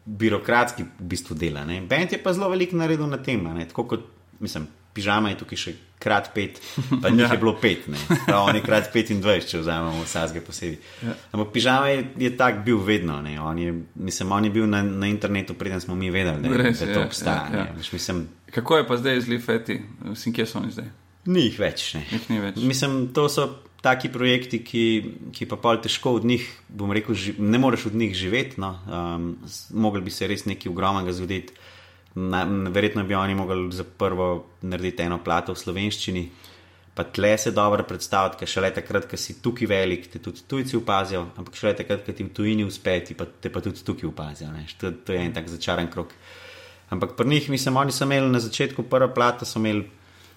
birokratski v bistvu dela. Bend je pa zelo velik naredil na tem, tako kot mislim pižama je tukaj še krat pet, pa njih ja. je bilo pet, ne, oni krat 25, če vzamemo vsake posebej. Ja. Ampak pižama je, je tak bil vedno, ne, on je, mislim, on je bil na, na internetu, preden smo mi vedeli, da, Res, da to ja, obstaja. Ja, ja. Mislim, Kako je pa zdaj z Lifeti, vsi kje so oni zdaj? Ni jih več, ne. Jih ni več. Mislim, to so. Taki projekti, ki, ki pa pol težko od njih, bom rekel, ži, ne moreš od njih živeti, no, um, mogli bi se res nekaj ogromnega zgoditi. Na, verjetno bi oni mogli za prvo narediti eno plato v slovenščini, pa tle se dobro predstaviti, ker šele takrat, ko si tukaj velik, te tudi tujci opazijo, ampak šele takrat, ko ti v tujini uspe, ti pa, te pa tudi tukaj opazijo. To, to je en tak začaran krok. Ampak pri njih, mislim, oni so imeli na začetku prva plata, so imeli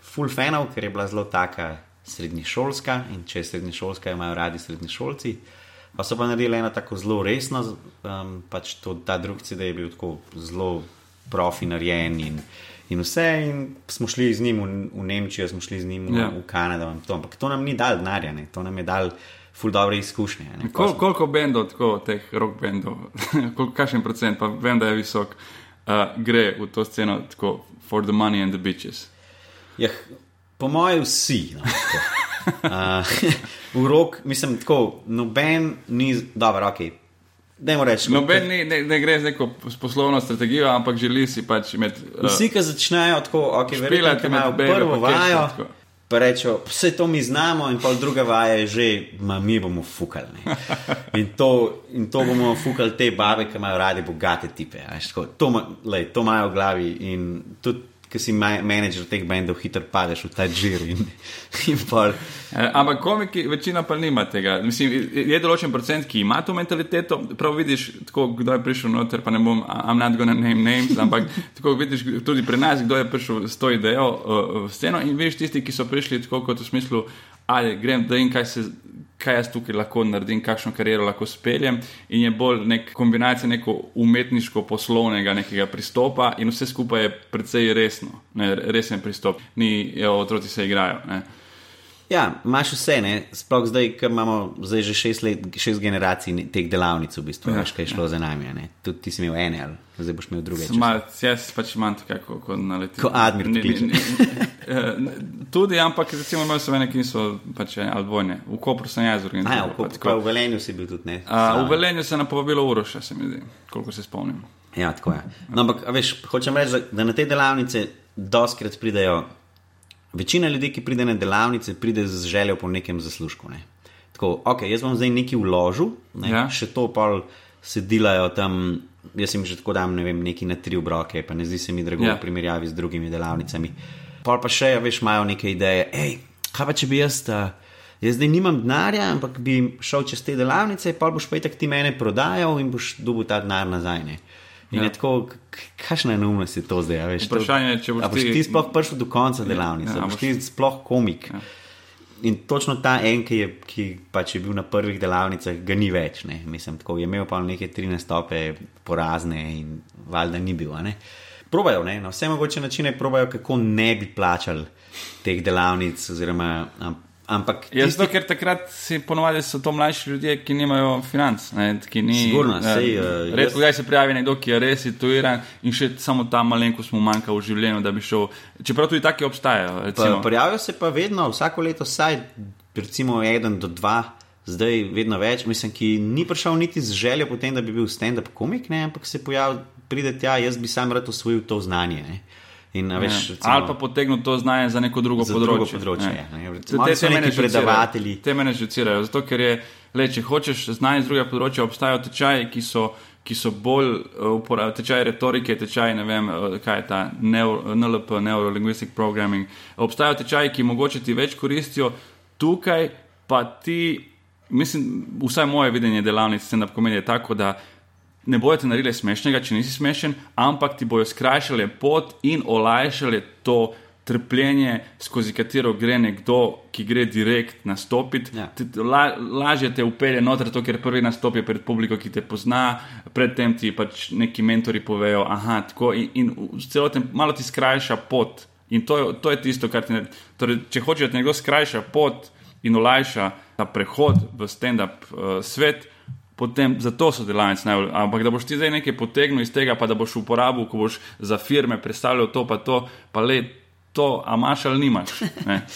full fanov, ker je bila zelo taka srednješolska in če je srednješolska, imajo radi srednješolci. Pa so pa naredili eno tako zelo resno, um, pač to, ta drugi CD je bil tako zelo profi narejen in, in vse. In smo šli z njim v, v Nemčijo, smo šli z njim v, ja. v Kanado. To. Ampak to nam ni dal denarja, to nam je dal ful dobre izkušnje. Kol, koliko bendov, tako teh rock bendov, kakšen procent, pa vem, da je visok, uh, gre v to sceno tako for the money and the bitches. Ja, po mojem, vsi. No, uh, v rok, mislim, tako, noben ni, dobro, ok, Reči, Noben ne, ne, ne gre z neko poslovno strategijo, ampak želi si pač imeti. Uh, Vsi, ki začnejo tako, ok, verjetno, ki imajo prvo vajo, pa rečejo, vse to mi znamo, in pa druga vaja je že, ma, mi bomo fukali. In to, in to bomo fukali te babe, ki imajo radi bogate tipe. Tako, to, lej, to imajo v glavi in tudi ki si menedžer teh bendov, hitro padeš v ta žir. In, in e, Ampak komiki, večina pa nima tega. Mislim, je določen procent, ki ima to mentaliteto. Prav vidiš, tako, kdo je prišel noter, pa ne bom, I'm not gonna name names, ampak tako vidiš tudi pri nas, kdo je prišel s to idejo uh, v sceno. In vidiš tisti, ki so prišli tako kot v smislu, ali grem, da jim kaj se kaj jaz tukaj lahko naredim, kakšno kariero lahko speljem. In je bolj nek kombinacija neko umetniško-poslovnega pristopa, in vse skupaj je precej resno, ne, resen pristop, ni, jo, otroci se igrajo. Ne. Ja, imaš vse, ne? sploh zdaj, ker imamo zdaj že šest, let, šest generacij teh delavnic, v bistvu, ja, veš, kaj je šlo ja. za nami. Tudi ti si imel ene, ali zdaj boš imel druge. Mal, jaz pač imam tako, kot na leti. Kot admir, ni, ni, ni, ni, Tudi, ampak recimo imajo se ene, ki so pač ali dvojne. V Kopru sem jaz organiziral. Ja, v, Kopru, pa, v Velenju si bil tudi ne. A, v Velenju se je napovabilo uroša, se mi zdi, koliko se spomnim. Ja, tako je. No, ampak, veš, hočem reči, da na te delavnice doskrat pridejo Večina ljudi, ki pride na delavnice, pride z željo po nekem zaslužku. Ne. Tako, ok, jaz bom zdaj nekaj vložil, ne, ja. še to pa se delajo tam. Jaz jim že tako dam ne vem, neki na tri obroke, pa ne zdi se mi drago ja. v primerjavi z drugimi delavnicami. Pol pa še, veš, imajo neke ideje. Hej, kaj pa če bi jaz, ta, jaz zdaj nimam denarja, ampak bi šel čez te delavnice, pa boš pa itak ti mene prodajal in boš dobil ta denar nazaj. Ne. In ja. je tako, kakšna je neumnost je to zdaj? Veš, Vprašanje je, če boš, boš ti... ti sploh prišel do konca ja, delavnice, ja, boš ti sploh komik. Ja. In točno ta en, ki, je, ki pač je bil na prvih delavnicah, ga ni več. Ne? Mislim, tako je imel pa neke tri nastope porazne in valjda ni bil. Probajo, ne? na vse mogoče načine probajo, kako ne bi plačali teh delavnic, oziroma Ampak Jaz tisti, to, ker takrat si ponovadi so to mlajši ljudje, ki nimajo financ. Ne, ki ni, Sigurno, sej, eh, Redko jaz- kdaj se prijavi nekdo, ki je res situiran in še samo ta malenkost mu manjka v življenju, da bi šel. Čeprav tudi taki obstajajo. Pa, Prijavijo se pa vedno, vsako leto, vsaj recimo en do dva, zdaj vedno več, mislim, ki ni prišel niti z željo potem, da bi bil stand-up komik, ne, ampak se pojavi, pride tja, jaz bi sam rad osvojil to znanje. Ne. In, a veš, Ja. recimo, Ali pa potegnil to znanje za neko drugo Za področje. drugo področje, ja. Te- Recimo, te- so neki predavatelji. Te mene žucirajo, zato ker je, le, če hočeš znanje z drugega področja, obstajajo tečaji, ki so, ki so bolj uh, uporabljeni, tečaj retorike, tečaj ne vem, uh, kaj je ta neuro, NLP, Neurolinguistic Programming. Obstajajo tečaji, ki mogoče ti več koristijo, tukaj pa ti, mislim, vsaj moje videnje delavnic stand-up komedije je tako, da ne bojo te naredili smešnega, če nisi smešen, ampak ti bojo skrajšali pot in olajšali to trpljenje, skozi katero gre nekdo, ki gre direkt nastopiti. Ja. Ti- La, lažje te upelje noter, to, ker prvi nastop je pred publiko, ki te pozna, predtem ti pač neki mentori povejo, aha, tako in, in celoten malo ti skrajša pot. In to je, to je tisto, kar ti naredi. Torej, če hočeš, da ti nekdo skrajša pot in olajša ta prehod v stand-up uh, svet, potem zato so delavnice najbolj. Ampak da boš ti zdaj nekaj potegnil iz tega, pa da boš uporabil, ko boš za firme predstavljal to, pa to, pa le to, a imaš ali nimaš. Ne?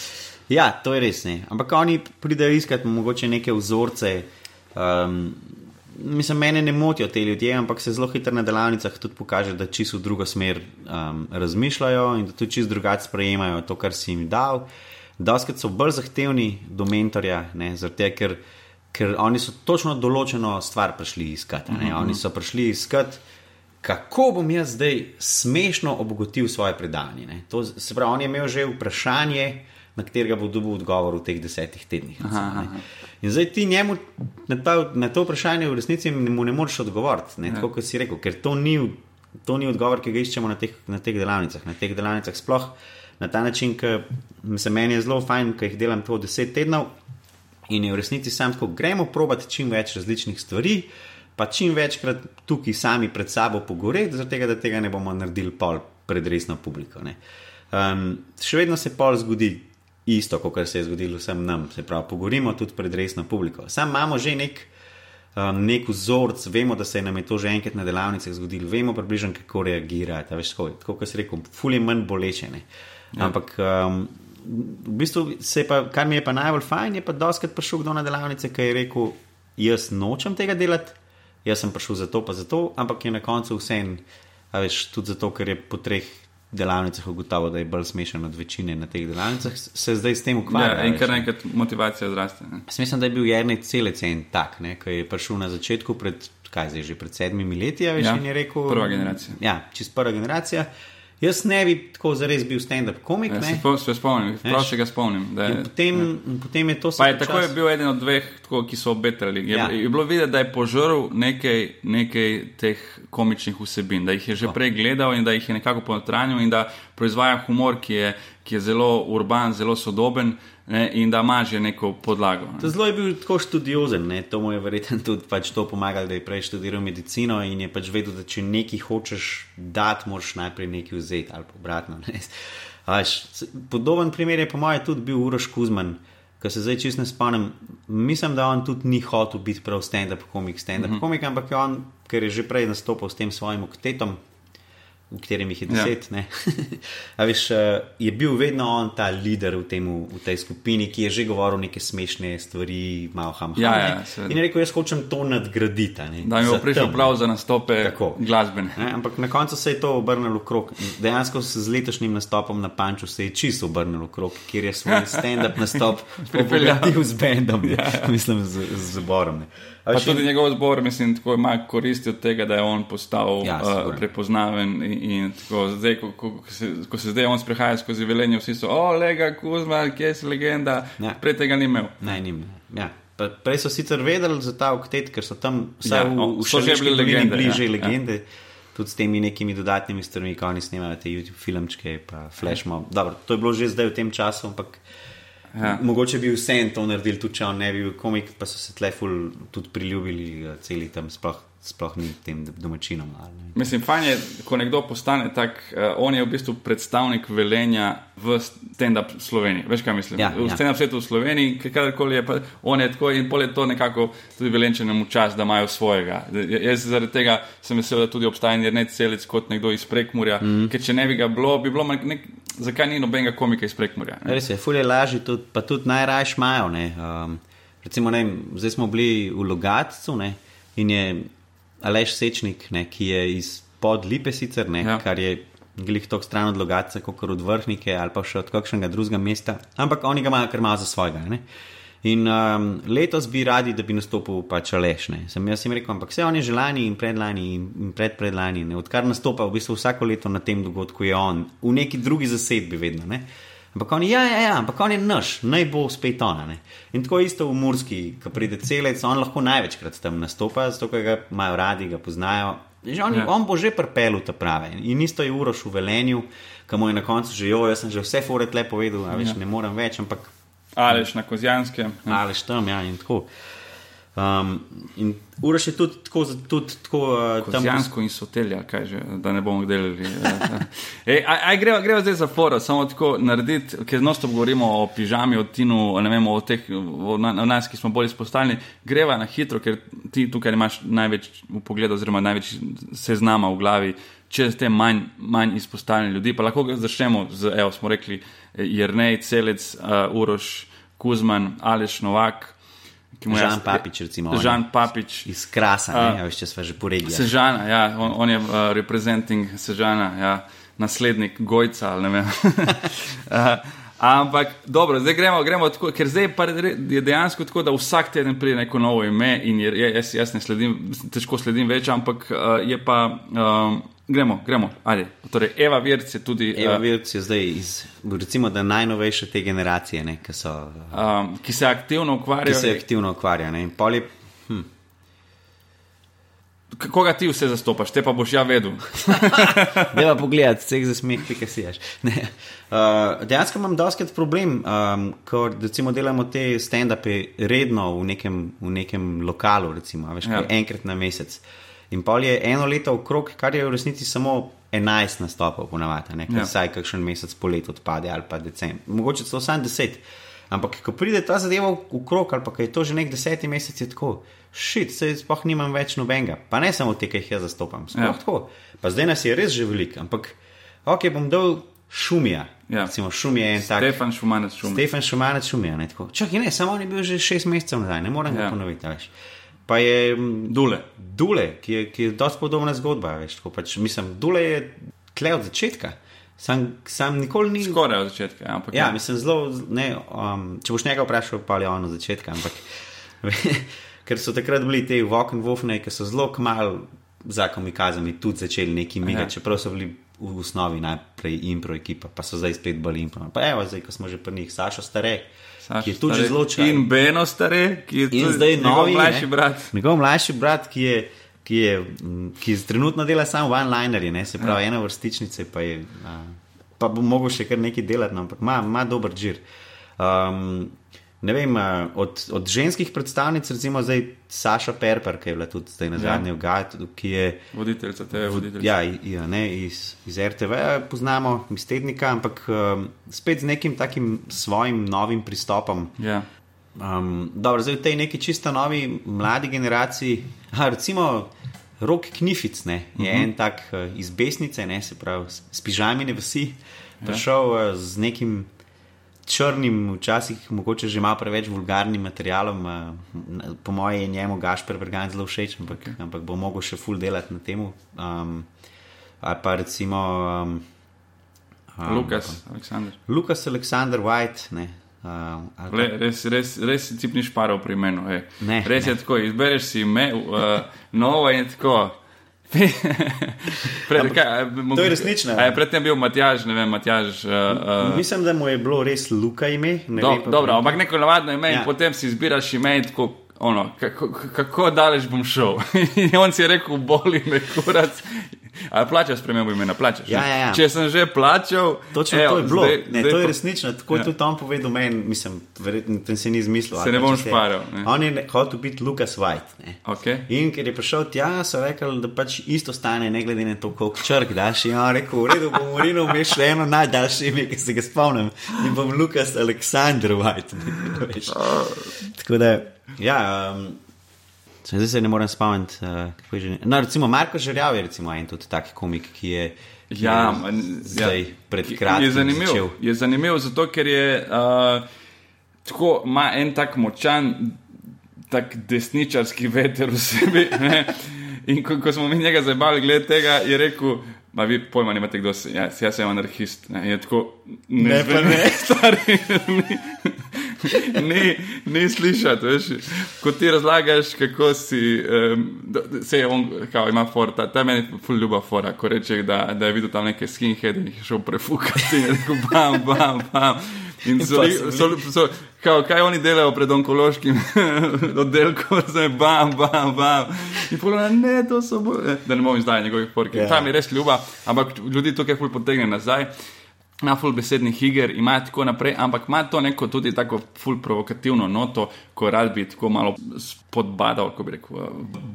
Ja, to je res. Ne. Ampak oni pridejo iskati mogoče neke vzorce. Um, mislim, mene ne motijo te ljudje, ampak se zelo hitro na delavnicah tudi pokaže, da čisto v drugo smer um, razmišljajo in da tudi čisto drugače sprejemajo to, kar si jim dal. Doskrat so bolj zahtevni do mentorja, ne, zaradi tega, ker, ker oni so točno določeno stvar prišli iskati. Mm -hmm. Oni so prišli iskati. Kako bom jaz zdaj smešno obogatil svoje predavanje? Ne? To, se pravi, on je imel že vprašanje, na katerega bo dobil odgovor v teh desetih tednih. recimo, ne. In zdaj ti njemu na, ta, na to vprašanje v resnici mu ne moreš odgovoriti, ne? tako kot si rekel, ker to ni, to ni odgovor, ki ga iščemo na teh, na teh delavnicah. Na teh delavnicah sploh na ta način, ki se meni je zelo fajn, ker jih delam to deset tednov in je v resnici sam tako, gremo probati čim več različnih stvari. Pa čim večkrat tukaj sami pred sabo pogoreti, zato da tega ne bomo naredili pol pred resno publiko. ne. Um, še vedno se pol zgodi isto, kot se je zgodilo vsem nam, se pravi, pogorimo tudi pred resno publiko. Sam imamo že nek, um, nek vzorc, vemo, da se nam je to že enkrat na delavnicah zgodilo, vemo približno, kako reagirati. Veš, tako, tako kot si rekel, fulje manj boleče. Ne. Ampak um, v bistvu se je pa, kar mi je pa najbolj fajn, je pa doskrat prišel kdo na delavnice, ki je rekel, jaz nočem tega delati, jaz sem prišel zato pa zato, ampak je na koncu vsem, a veš, tudi zato, ker je po treh delavnicah ugotovil, da je bolj smešen od večine na teh delavnicah, se zdaj s tem ukvarja. Ja, ne. naenkrat motivacija zraste. Mislim, da je bil Jrnej celec en tak, ki je prišel na začetku pred, kaj zdaj že pred sedmimi leti, a veš, Ja, in je rekel. prva generacija. Ja, čist prva generacija. Jaz ne bi tako zares bil stand-up komik, Ja, se, spom- se spomnim, prav se ga spomnim. Da In je, potem, in potem je to se je tako je bil eden od dveh, tako, ki so obetali. Je, Ja. ja. je bilo videti, da je požrl nekaj, nekaj teh komičnih vsebin, da jih je že prej gledal in da jih je nekako ponotranil in da proizvaja humor, ki je, ki je zelo urban, zelo sodoben ne, in da ima že neko podlago. Ne. Zelo je bil tako študiozen, ne? to mu je verjetno tudi pač to pomagalo, da je prej študiral medicino in je pač vedel, da če nekaj hočeš dati, moraš najprej nekaj vzeti ali obratno. ne. A veš, s- Podoben primer je po mojem tudi bil Uroš Kuzman, ki se zdaj čist ne spomnim. Mislim, da on tudi ni hotel biti prav stand-up komik, stand-up mm -hmm. komik, ampak je on, ker je že prej nastopil s tem svojim oktetom. V katerem jih je deset, ja. A veš, eh, je bil vedno on ta voditelj v, temu- v tej skupini, ki je že govoril neke smešne stvari, malo ham. Ja, ja, seveda. in je rekel, jaz hočem to nadgraditi. a ne, Da mi bo prišel prav za nastope Tako. glasbene. Ne, ampak na koncu se je to obrnilo v krog. Dejansko se z letošnjim nastopom na Panču se je čisto obrnilo v krog, kjer je svoj stand-up nastop Pripeljal. z bendom, ja. mislim, z, z zborom. Ne. Pa veš, tudi njegov zbor, mislim, tako ima koristi od tega, da je on postal Ja, ja, uh, prepoznaven. In, in tako, zdaj, ko, ko, ko, se, ko se zdaj on sprehaja skozi velenje, vsi so, o, lega, Kuzma, kje si legenda. Ja. Prej tega ni imel. Ne, nim. Ja. Pa Prej so sicer vedeli za ta oktet, ker so tam vsaj Ja, ja, v, v bile dolini legende, bili ja, ja. legende, tudi s temi nekimi dodatnimi stvarmi, ko oni snimajo te YouTube filmčke, pa flashmob. Dobro, to je bilo že zdaj v tem času, ampak Ja. Mogoče bi vse en to naredili, tudi če on ne bi bil komik, pa so se tleful tudi priljubili, uh, celi tam sploh, sploh ni tem domačinom. Mislim, fajn je, ko nekdo postane tak, uh, on je v bistvu predstavnik velenja v stand-up Sloveniji. Veš, kaj mislim? Ja, v ja. stand-up svetu v Sloveniji, ker kadarkoli je, pa on je tako in pol je to nekako tudi velenčenemu čas, da imajo svojega. Jaz zaradi tega sem vesel, da tudi obstaja Jernej Celic kot nekdo iz Prekmurja, mm. ker če ne bi ga bilo, bi bilo nek, nek, zakaj ni nobenega komika iz Prekmurja? ne? Res je, fulje lažje, tudi, pa tudi najrajš imajo. Um, recimo, ne, zdaj smo bili v Logatcu ne, in je Aleš Sečnik, ne, ki je iz podlipe sicer, ne, Ja. kar je glih tok stran od Logatca, kot od Vrhnike ali pa še od kakšnega drugega mesta, ampak oni ga imajo kar malo za svojega. Ne. In um, letos bi radi, da bi nastopil pač Aleš. Ne. Sem jaz jim rekel, ampak vse on je že lani in predlani in, in predpredlani, ne. odkar nastopa v bistvu vsako leto na tem dogodku, je on v neki drugi zasedbi vedno. Ne. Ampak on je, ja, ja, ja, ampak on je naš, naj bo spet ona. Ne. In tako isto v Murski, ko pride celec, on lahko največkrat tam nastopa, zato ga imajo radi, ga poznajo. On, Ja. on bo že pripel v te prave. In isto je uroš v Velenju, ki mu je na koncu že, jo, jaz sem že vse fore tle povedal, več Ja. ne morem več, ampak Aleš na Kozjanskem. Ja. Aleš tam, ja, in tako. Um, in Uroš je tudi tako, tudi tako uh, tam. Kozjansko in sotelja, kaj že, da ne bomo delali. Ej, aj, aj greva, greva zdaj za foro, samo tako narediti, ker znosto govorimo o pižami, o tinu, ne vem, o teh, o, na, o nas, ki smo bolj izpostavljeni. Greva na hitro, ker ti tukaj imaš največ v pogledu, oziroma največ seznama v glavi, če ste manj, manj izpostavljeni ljudi. Pa lahko začnemo z, evo, smo rekli, Jrnej, Celec, uh, Uroš, Kuzman, Aleš Novak. Žan Papič, recimo. Žan Papič. Iz Krasa, ne, a veš, če sva že po regiji. Sežana, ja, on, on je uh, reprezenting Sežana, ja, naslednik Gojca ali ne vem. uh, ampak dobro, zdaj gremo, gremo tako, ker zdaj je dejansko tako, da vsak teden pride neko novo ime in je, jaz, jaz ne sledim, težko sledim več, ampak uh, je pa, um, gremo, gremo, ajde. Torej, Eva Virc je tudi, Eva uh, Virc je zdaj iz, recimo, najnovejše te generacije, ne, ki, so, um, ki se aktivno ki ukvarja. se aktivno ukvarja. Ne, in pol je K- Koga ti vse zastopaš, te pa boš ja vedel. Deva pogledati, vseh za smeh, pika si ješ. Ne. Uh, dejansko imam doskrat problem, um, ko recimo delamo te stand-upe redno v nekem, v nekem lokalu, recimo, veš, Ja. enkrat na mesec. In pol je eno leto okrog, kar je v resnici samo 11 nastopov, ponavadi, ne, Ja. vsaj kakšen mesec po letu odpade ali pa decembr. Mogoče celo samo 10. Ampak, ko pride ta zadeva v krog, ali pa je to že nek deseti mesec, je tako, šit, se sploh nimam več nobenega. Pa ne samo te, ki jih jaz zastopam, sploh Ja. tako. Pa zdaj nas je res že veliko, ampak ok, bom dal šumija. Ja. Recimo, šum je en tak. Stefan Šumanec Šum. Stefan Šumanec šumija. Ne, tako. Čakaj, ne, samo on je bil že šest mesecev nazaj, ne morem Ja. ga ponoviti. a Veš. Pa je mm, Dule. Dule, ki je, ki je dosti podobna zgodba. Veš, tako, pač, mislim, Dule je tle od začetka. Sam, sam nikoli ni. Skoraj od začetka, ampak Ja, mislim, zelo. Ne, um, če boš njega vprašal, pa je on od začetka. Ampak, ker so takrat bili te Walk and Wolfne, ki so zelo kmalo za komikazami tudi začeli neki migati, Ja. čeprav so bili v osnovi najprej impro ekipa, pa so zdaj spet bolj impro. Pa evo, zdaj, ko smo že pri njih, Sašo Stare, Sašo ki je tudi zelo čar. In Beno stare, ki je tudi zdaj njegov novi mlajši ne, brat. Njegov mlajši brat, ki je. Ki, je, ki trenutno dela samo one-linerje, ne, se pravi, ja. ena vrstičnica, pa, je, a, pa bo mogel še kar nekaj delati, no, ampak ima dober žir. Um, ne vem, od, od ženskih predstavnic, recimo zdaj Saša Perper, ki je bila tudi zdaj na Ja. zadnje v Gaju, ki je Voditeljica, te voditeljica. ja, ja, ne, iz, iz RTV poznamo, iz tednika, ampak um, spet z nekim takim svojim novim pristopom. Ja. Um, dobro, zdaj v tej neki čisto novi mladi generaciji, a, recimo Rok Knific, ne, je uh -huh. en tak uh, iz besnice, ne, se pravi, s, s pižamine vsi, prišel uh, z nekim črnim, včasih mogoče že malo preveč vulgarnim materialom. Po mojem je njemu Gašper Vergan zelo všeč, ampak, okay. ampak bo mogel še full delati na tem. Um, ali pa recimo. Um, um, Lukas, Aleksandr. Lukas Alexander White. Ne, uh, Le, res, res, res si cipniš paro pri imenu. ej. Ne, res ne. je tako, izbereš si ime, uh, novo in tako. Pred, kaj, a, mogoče- to je resnično. a Je predtem bil Matjaž, ne vem, Matjaž. Uh, uh, Mislim, da mu je bilo res Luka ime. ne do, vem dobro, ampak neko navadno ime ja. in potem si izbiraš ime tako. Ono, kako, kako daleč bom šel? In on si je rekel, boli me kurac. Ali plačaš spremembo imena? Plačaš, Ja, ja, ja. Če sem že plačal, Točno evo, to je bilo. zdaj- ne, zdaj to je resnično. Tako je Ja. tudi Tom povedal meni, mislim, verjetno ten se ni izmislil. Se ne bom šparil, ne. On je hotel biti Lucas White. Ne. Okay. In ker je prišel tja, so rekli, da pač isto stane, ne glede na to, koliko črk daš. In on je rekel, v redu, bom urinil, veš, le eno najdaljše ime, ki se ga spomnim. In bom Lukas Aleksandr White. ne. Tako da, ja. Um, Zdaj se ne morem spomniti, uh, kako je že. No, recimo Marko Žerjav je recimo en tudi tak komik, ki je, ki Ja, je zdaj ja. pred Je kratkim zanimiv, začel. je zanimiv zato, ker je uh, tako, ima en tak močan, tak desničarski veter v sebi. Ne? In ko, ko smo mi njega zabavali glede tega, je rekel. Ma vi pojma nimate, kdo si. Ja, jaz sem anarhist. Ne, je tako, ne, Ne, pa zveni, ne. stari. Ni, ni, ni slišati, veš. Ko ti razlagaš, kako si. Um, se je on, kao, ima for, ta, meni ful ljuba fora, ko reče, da, da je videl tam neke skinheade in jih je šel prefukati. In je rekel, bam, bam, bam. In so, li- so so, so, kao, kaj oni delajo pred onkološkim oddelkom, zdaj bam, bam, bam. In polo, ne, to so bolj. Da ne bom izdajal njegovih pork. Ja. Yeah. Tam je res ljuba, ampak ljudi tukaj ful potegne nazaj. Ima ful besednih iger, ima tako naprej, ampak ima to neko tudi tako ful provokativno noto, ko rad bi tako malo spodbadal, ko bi rekel,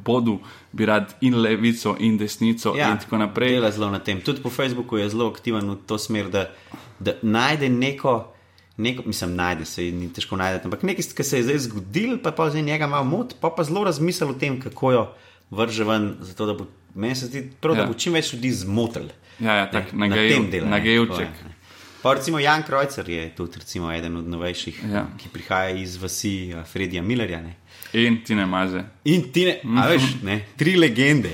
bodu bi rad in levico in desnico ja, in tako naprej. Dela zelo na tem. Tudi po Facebooku je zelo aktiven v to smer, da, da najde neko, neko, mislim, najde se ni težko najti, ampak nekaj, kar se je zdaj zgodil, pa pa zdaj njega malo mot, pa pa zelo razmisel o tem, kako jo vrže ven, zato da bo meni se zdi, prav, da Ja. bo čim več ljudi zmotil. Ja, ja, tak, Ne, na, na geju, tem dela, na gejevček. Je. Pa recimo Jan Krojcer je tudi recimo, eden od novejših, Ja. ki prihaja iz vasi uh, Fredija Millerja. Ne. In ti ne maze. In ti ne, a veš, ne, tri legende.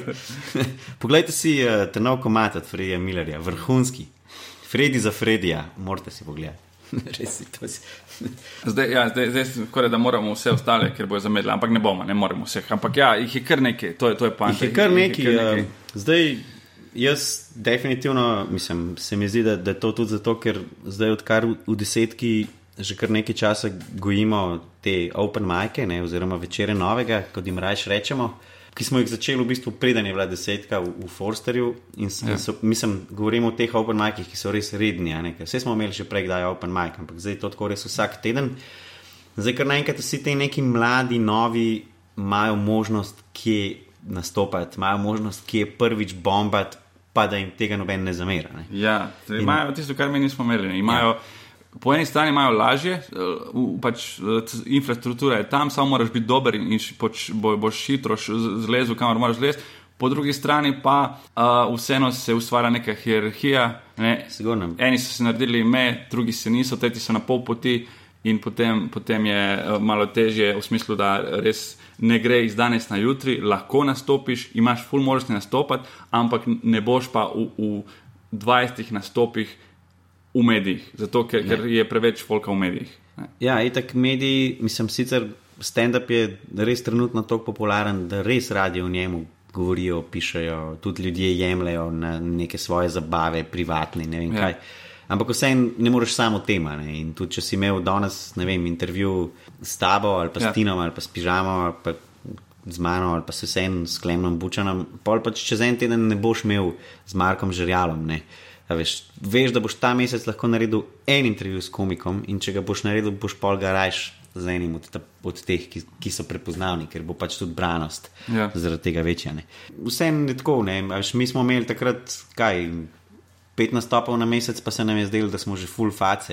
Poglejte si uh, ta nov komat od Fredija Millerja, vrhunski. Fredi za Fredija, morate si pogledati. Res si. Zdaj, ja, zdaj, zdaj skoraj da moramo vse ostale, ker bojo zamedli, ampak ne bomo, ne moremo vseh. Ampak ja, jih je kar nekaj, to je, to je pa Jih je kar nekaj. Uh, zdaj, jaz definitivno mislim, se mi zdi, da, da je to tudi zato, ker zdaj odkar v, v desetki že kar nekaj časa gojimo te open majke, oziroma večere novega, kot jim rajš rečemo. Ki smo jih začeli v bistvu, preden je bila desetka v, v Forsterju. In, s- Ja. so, mislim, govorimo o teh open majkih, ki so res redni. Vse smo imeli že prej, da je open mic, ampak zdaj je to tako res vsak teden. Zdaj, ker naenkrat vsi ti neki mladi, novi imajo možnost, kje nastopati, imajo možnost, kje prvič bombati, pa da jim tega noben ne zamera. Ne. Ja, in... imajo tisto, kar mi nismo imeli. Imajo, ja. Po eni strani imajo lažje, eh, pač, eh, infrastruktura je tam, samo moraš biti dober in š- poč, bo, boš hitro zlezel, kamor moraš zlesti. Po drugi strani pa uh, vseeno se ustvarja neka hierarhija. Ne? Sigurno. Eni so se naredili ime, drugi se niso, tretji so na pol poti. In potem, potem je eh, malo težje, v smislu, da res ne gre iz danes na jutri, lahko nastopiš, imaš full možnosti nastopati, ampak ne boš pa v, v 20 nastopih v medijih, zato ker, ker je preveč folka v medijih. Ne. Ja, itak mediji, mislim, sicer stand-up je res trenutno tako popularen, da res radi o njemu govorijo, pišejo, tudi ljudje jemljajo na neke svoje zabave, privatne, ne vem ja. kaj. Ampak vseeno ne moreš samo tema. Ne? In tudi če si imel danes, ne vem, intervju s tabo ali pa s Ja. ja. Tinom ali pa s pižamo ali pa z mano ali pa s vsem s Klemnom Bučanom, pol pa čez en teden ne boš imel z Markom Žerjalom. Ne? A Veš, veš, da boš ta mesec lahko naredil en intervju s komikom, in če ga boš naredil, boš pol ga rajš z enim od, ta, od teh, ki, ki so prepoznavni, ker bo pač tudi branost Ja. zaradi tega večja. ne. Vseeno je tako, ne, veš, mi smo imeli takrat kaj, 15 stopov na mesec, pa se nam je zdelo, da smo že full face.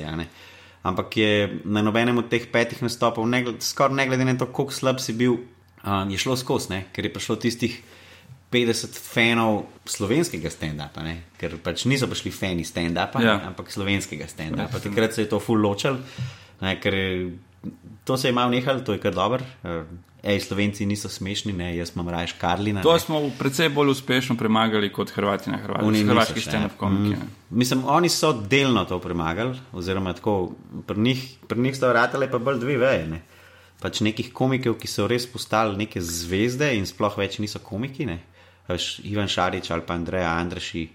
Ampak je na nobenem od teh petih nastopov, ne, skoraj ne glede na to, koliko slab si bil, um, je šlo skozi, ne, ker je prišlo tistih 50 fanov slovenskega stand-upa, ne? ker pač niso prišli fani stand-upa, Ja. ampak slovenskega stand-upa. Takrat se je to full ločal, ne, ker to se je malo nehalo, to je kar dobro. Uh, Ej, Slovenci niso smešni, ne, jaz imam raje Karlina. To ne. smo precej bolj uspešno premagali kot Hrvati na Hrvaški, hrvaški stand-up ja. komiki. Mm. Mislim, oni so delno to premagali, oziroma tako, pri njih, pri njih sta vratale pa bolj dve veje. Ne? Pač nekih komikov, ki so res postali neke zvezde in sploh več niso komiki. Ne? Veš, Ivan Šarič ali pa Andreja Andraši,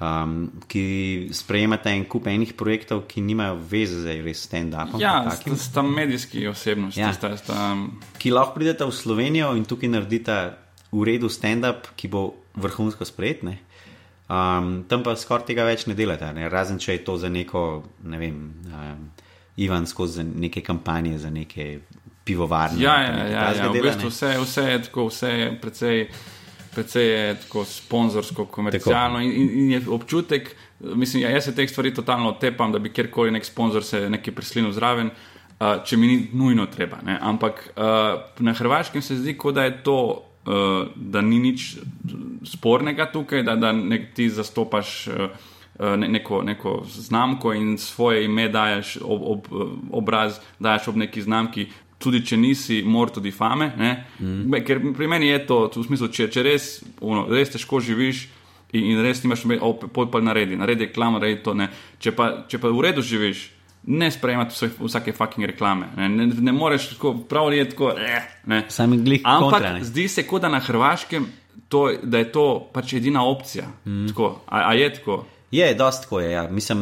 um, ki sprejemate en kup enih projektov, ki nimajo veze z res stand-upom. Ja, kot takim. sta, sta medijski osebnosti, ja. Ja. sta, sta, ki lahko pridete v Slovenijo in tukaj naredite v redu stand-up, ki bo vrhunsko sprejetne. Um, tam pa skoraj tega več ne delate, ne? razen če je to za neko, ne vem, um, Ivan skozi neke kampanje, za neke pivovarne. Ja, ja, ja, ja, v bistvu vse, vse je tako, vse je precej, precej je tako sponzorsko, komercialno in, in, in je občutek, mislim, ja, jaz se teh stvari totalno otepam, da bi kjerkoli nek sponzor se nekaj prislinu zraven. Uh, če mi ni nujno treba. Ne? Ampak uh, na Hrvaškem se zdi, da je to uh, da ni nič spornega tukaj, da, da ne, ti zastopaš uh, ne, neko, neko znamko in svoje ime daješ ob, ob obraz, daješ ob neki znamki. Tudi če nisi morto di fame, mm. ker pri meni je to, v smislu, če, če res, uno, res težko živiš in, in res nimaš, opet pa naredi, naredi reklamo, naredi to. Če pa, če pa v redu živiš, ne sprejemati vse, vsake fucking reklame. Ne, ne, ne moreš tako, prav je tako. Eh, Sami glih. Ampak kontra, zdi se, kot da na Hrvaškem, to, da je to pač edina opcija. Mm. Tako, a, a je tako? Je, dost tako je. Ja. Mislim,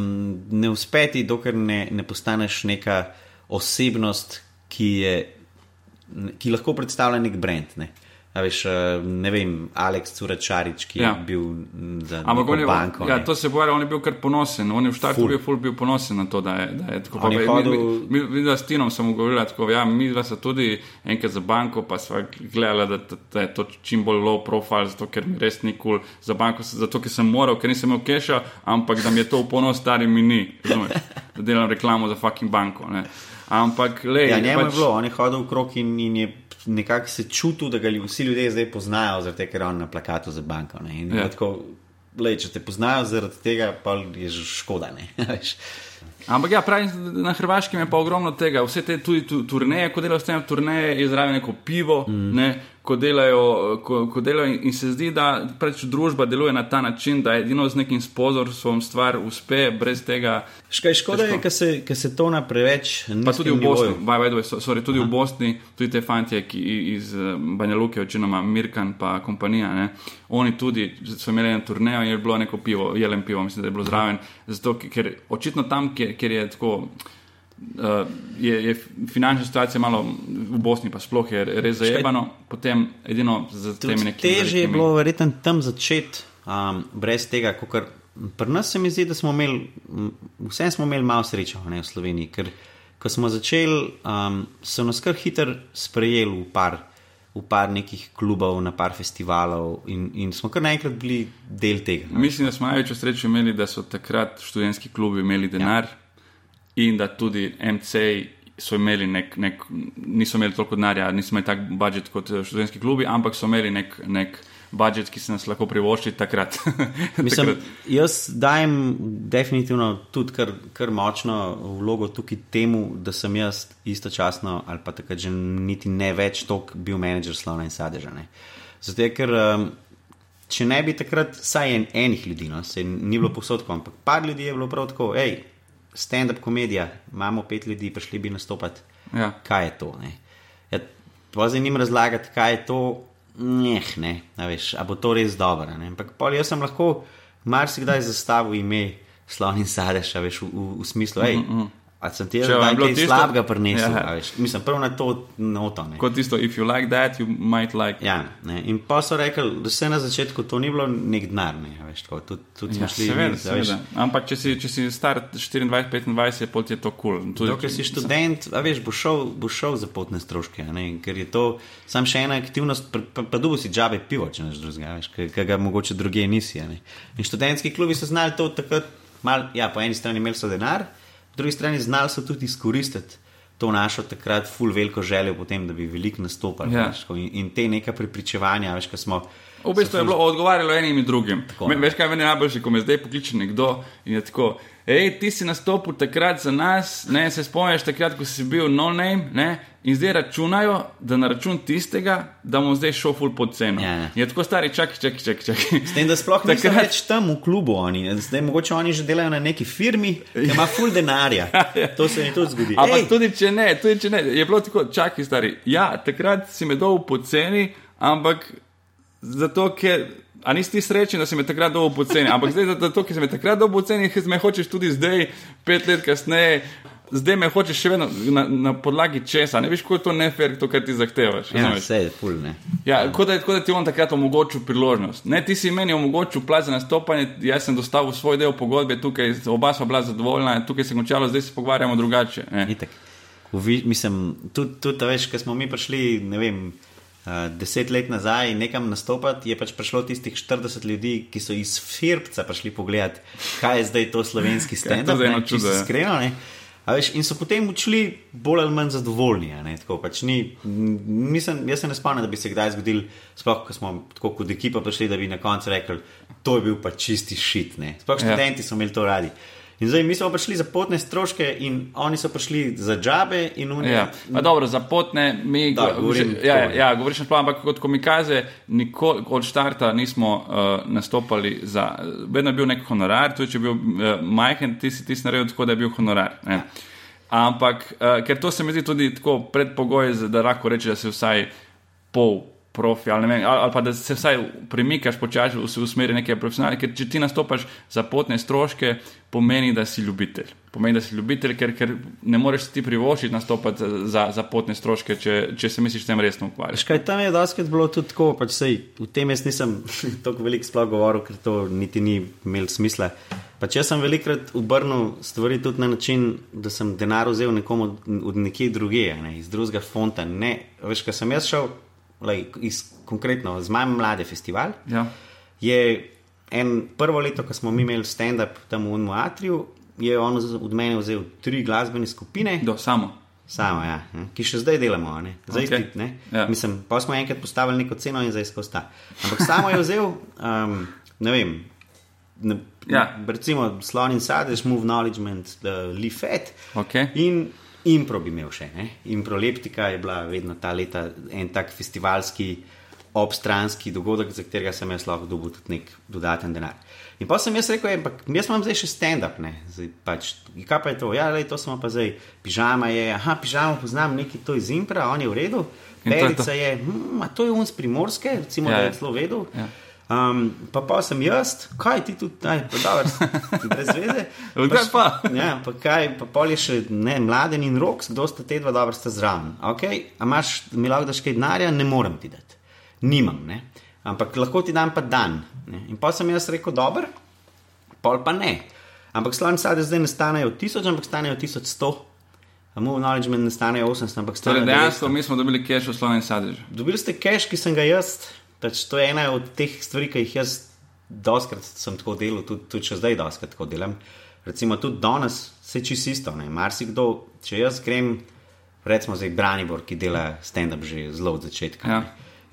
ne uspeti, dokler ne, ne postaneš neka osebnost, ki, je, ki lahko predstavlja nek brand. Ne. Veš, eh, ne vem, Aleks Curačarič, ki ja. je bil za Ampak on je, banko, ja, to se boje, on je bil kar ponosen. On je v štartu bil, ful bil ponosen na to, da je, da je tako. Pa, je hodil... Mi, mi, mi, mi s Tinom sem govorila tako, ja, mi dva se tudi enkrat za banko, pa sva gledala, da, da, da je to čim bolj low profile, zato ker mi res ni kul cool za banko, zato ker sem moral, ker nisem imel keša, ampak da mi je to v ponos stari mi ni, razumeš, da delam reklamo za fucking banko. Ne. Ampak, le. Ja, njemu pač... je bilo, on je hodil v krok in, in je nekako se čutil, da ga vsi ljudje zdaj poznajo, zaradi tega, ker je on na plakatu za banko. Ja. Tako, lej, če te poznajo zaradi tega, pa je že škoda. Ampak ja, pravim, na Hrvaškem je pa ogromno tega, vse te tudi turneje, ko delajo s tem turneje, je zraven neko pivo, mm. ne, ko delajo, ko, ko delajo in, in se zdi, da preč družba deluje na ta način, da edino z nekim sponzorstvom stvar uspe, brez tega. Škaj škoda je, ker se, se to na preveč. Pa tudi v Bosni, by, by way, sorry, tudi v Bosni, tudi te fantje, ki iz eh, Banja Luke, večinoma Mirkan pa kompanija, ne, oni tudi so imeli na turnejo in je bilo neko pivo, jelen pivo, mislim, da je bilo zraven, zato ker očitno tam, kjer, kjer je tako. Uh, je, je finančna situacija malo v Bosni, pa sploh je res zajebano, potem edino za temi nekimi. Teže je bilo verjetno tam začeti, um, brez tega, kot pri nas se mi zdi, da smo imeli, vsem smo imeli malo srečo ne, v Sloveniji, ker ko smo začeli, um, so nas kar hitro sprejeli v par, v par nekih klubov, na par festivalov in, in smo kar naenkrat bili del tega. Ne. Mislim, da smo največjo srečo imeli, da so takrat študentski klubi imeli denar. Ja in da tudi MC so imeli nek, nek niso imeli toliko denarja, niso imeli tak budžet kot eh, študentski klubi, ampak so imeli nek. nek Budžet, ki se nas lahko privošči takrat. Mislim, jaz dajem definitivno tudi kar, kar močno vlogo tukaj temu, da sem jaz istočasno ali pa takrat že niti ne več tok bil menedžer slovena in sadeža. Zato, ker um, če ne bi takrat, saj en, enih ljudi, no, se ni bilo posodko, ampak par ljudi je bilo prav tako, hej, stand-up komedija, imamo pet ljudi, prišli bi nastopati. Ja. Kaj je to? Ja, Pozaj jim razlagati, kaj je to. Njeh, ne, veš, a bo to res dobro. Ampak pol jaz sem lahko marsikdaj zastavil ime Slovenija Sadež, veš, v, v, v smislu, hej, mm -mm. A sem ti da je nekaj slabega prinesel. Ja. Mislim, prvo na to noto. Ne. Kot tisto, if you like that, you might like. Ja, ne. in pa so rekli, da se na začetku to ni bilo nek denar. Ne, veš, tako, tudi, tudi ja, šli, seveda, seveda. Ampak če si, če si star 24-25, pot je to kul. Cool. Dokler si študent, a veš, bo šel, bo šel za potne stroške. Ne, ker je to sam še ena aktivnost, pa, pa, pa dubo si džabe pivo, če neš drugega, ker ga mogoče druge nisi. In študentski klubi so znali to takrat, mal, ja, po eni strani imeli so denar po drugi strani znali so tudi izkoristiti to našo takrat ful veliko željo potem, da bi veliko nastopali. Ja. In, in te neka pripričevanja, veš, kaj smo. V bistvu je bilo odgovarjalo enim in drugim. Me, veš, kaj meni najboljše, ko me zdaj pokliče nekdo in je tako. Ej, ti si nastopil takrat za nas, ne, se spomniš takrat, ko si bil no name, ne, in zdaj računajo, da na račun tistega, da bomo zdaj šel full pod ceno. Yeah. Ja. Je tako stari, čakaj, čakaj, čakaj. čakaj. S tem, da sploh ne takrat... več tam v klubu oni, zdaj mogoče oni že delajo na neki firmi, ki ima full denarja. Ja. to se jim tudi zgodi. Ampak tudi če ne, tudi če ne, je bilo tako, čakaj, stari. Ja, takrat si me dol pod ceni, ampak zato, ker. A nisi ti srečen, da si me takrat dobil poceni, ampak zdaj, zato, ker si me takrat dobil poceni, me hočeš tudi zdaj, pet let kasneje, zdaj me hočeš še vedno na, na podlagi česa. Ne veš, kako je to nefer, to, kar ti zahtevaš. Ja, vse je ful, ne. Ja, kot da, kot da ti on takrat omogočil priložnost. Ne, ti si meni omogočil plač za nastopanje, jaz sem dostavil svoj del pogodbe, tukaj oba sva bila zadovoljna, tukaj se je končalo, zdaj se pogovarjamo drugače. Mislim, tudi, tudi veš, ko smo mi prišli, ne vem, deset let nazaj nekam nastopati, je pač prišlo tistih 40 ljudi, ki so iz Firbca prišli pogledat, kaj je zdaj to slovenski je to stand-up. eno ne, čisto čudo, ja. Iskreno, ne. Veš, in so potem odšli bolj ali manj zadovoljni. pač ni, mislim, jaz se ne spomnim, da bi se kdaj zgodil, sploh ko smo tako kot ekipa prišli, da bi na koncu rekli, to je bil pa čisti šit. ne. Sploh Ja. študenti so imeli to radi. In zdaj mi smo prišli za potne stroške, in oni so prišli za džabe. In oni, Ja, pa dobro, za potne mi Da, go- govorim ja, ja, to. ja, govoriš na splošno, ampak kot komikaze, nikoli od štarta nismo uh, nastopali za, vedno je bil nek honorar, tudi če je bil uh, majhen, ti si ti naredil tako, da je bil honorar. Ne. Ampak, uh, ker to se mi zdi tudi tako predpogoj, da lahko reče, da si vsaj pol. Profi, ali, vem, ali, ali pa da se vsaj premikaš počasi v, v smeri neke profesionalne, ker če ti nastopaš za potne stroške, pomeni, da si ljubitelj. Pomeni, da si ljubitelj, ker, ker ne moreš ti privoščiti nastopati za, za, potne stroške, če, če se misliš s tem resno ukvarjati. Veš kaj, tam je doskrat bilo tudi tako, pač sej, v tem jaz nisem tako veliko sploh govoril, ker to niti ni imel smisla. Pač jaz sem velikrat obrnil stvari tudi na način, da sem denar vzel nekomu od, od nekje druge, a ne, iz drugega fonta. Ne, veš, kaj sem jaz šel, lej, iz, konkretno z Majm Mlade festival, Ja. je en prvo leto, ko smo mi imeli stand-up tam v Unmoatriju, je on od mene vzel tri glasbene skupine. Do, samo. Samo, ja, ki še zdaj delamo, ne, zdaj okay. ne. Ja. Mislim, pa smo enkrat postavili neko ceno in zdaj skozi ta. Ampak samo je vzel, um, ne vem, ne, Ja. recimo slon in sadež, move knowledge, leaf fat. Okay. In impro bi imel še, ne. Improleptika je bila vedno ta leta en tak festivalski, obstranski dogodek, za katerega sem jaz lahko dobil tudi nek dodaten denar. In pa sem jaz rekel, "Ej, ampak jaz imam zdaj še stand-up, pač, kaj pa je to? Ja, lej, to smo pa zdaj, pižama je, aha, pižama poznam, neki to iz impra, on je v redu, je perica je, hm, a to je un z primorske, recimo, Ja, ja, da ja. je celo vedel. Ja. Um, pa pa sem jaz, kaj ti tudi, aj, pa dobro, brez veze. Kdaj pa? Ja, pa kaj, pa pol je še ne, mladen in rok, kdo sta te dva dobro sta zraven. Okay, a imaš, mi lahko daš kaj denarja, ne morem ti dati. Nimam, ne. Ampak lahko ti dam pa dan. Ne. In pa sem jaz rekel, dober, pol pa ne. Ampak slon sade zdaj ne stanejo tisoč, ampak stanejo tisoč sto. Move knowledge ne stanejo 800, ampak Torej, stanejo dejansko 900. mi smo dobili cache v slovenskem sadežu. Dobili ste cache, ki sem ga jaz, pač to je ena od teh stvari, ki jih jaz doskrat sem tako delal, tudi, tudi še zdaj doskrat tako delam. Recimo tudi danes se čisto isto. Marsikdo, če jaz grem, recimo zdaj Branibor, ki dela stand-up že zelo od začetka. Ja.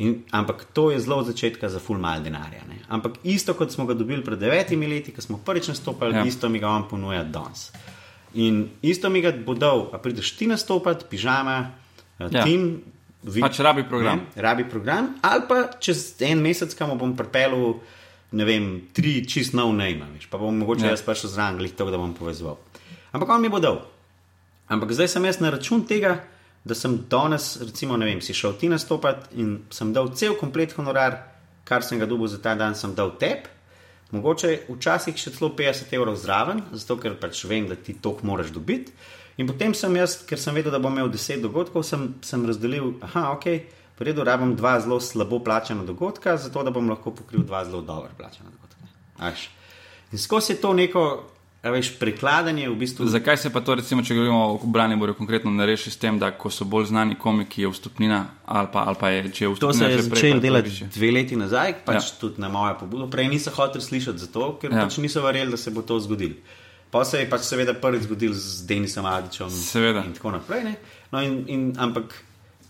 In, ampak to je zelo od začetka za full mal denarja. Ne. Ampak isto kot smo ga dobili pred devetimi leti, ko smo prvič nastopili, Ja. isto mi ga on ponuja danes. In isto mi ga bo dal, a prideš ti nastopati, pižama, Ja. ja. tim. Vi- Pač rabi program. Ne, rabi program, ali pa čez en mesec, kam bom pripeljal, ne vem, tri čist nov najma, veš, pa bom mogoče ja. jaz prišel zraven, glih to, da bom povezoval. Ampak on mi bo dal. Ampak zdaj sem jaz na račun tega, da sem danes, recimo, ne vem, si šel ti nastopati in sem dal cel komplet honorar, kar sem ga dobil za ta dan, sem dal tep. Mogoče včasih še celo 50 evrov zraven, zato ker pač vem, da ti to moraš dobiti. In potem sem jaz, ker sem vedel, da bom imel 10 dogodkov, sem, sem razdelil, aha, ok, v redu, rabim dva zelo slabo plačena dogodka, zato da bom lahko pokril dva zelo dobro plačena dogodka. A veš. In skozi je to neko, veš, prekladanje v bistvu. Zakaj se pa to, recimo, če govorimo o Braniboru, konkretno ne reši s tem, da ko so bolj znani komiki, je vstopnina ali pa, ali pa je, če je To vstopnina se je začelo to delati dve leti nazaj, pač Ja. tudi na mojo pobudo. Prej nisem hotel slišati za to, ker ja. pač niso verjeli, da se bo to zgodilo. Pa se je pač seveda prvič zgodil z Denisom Adičem Seveda. in tako naprej. Ne? No in, in, ampak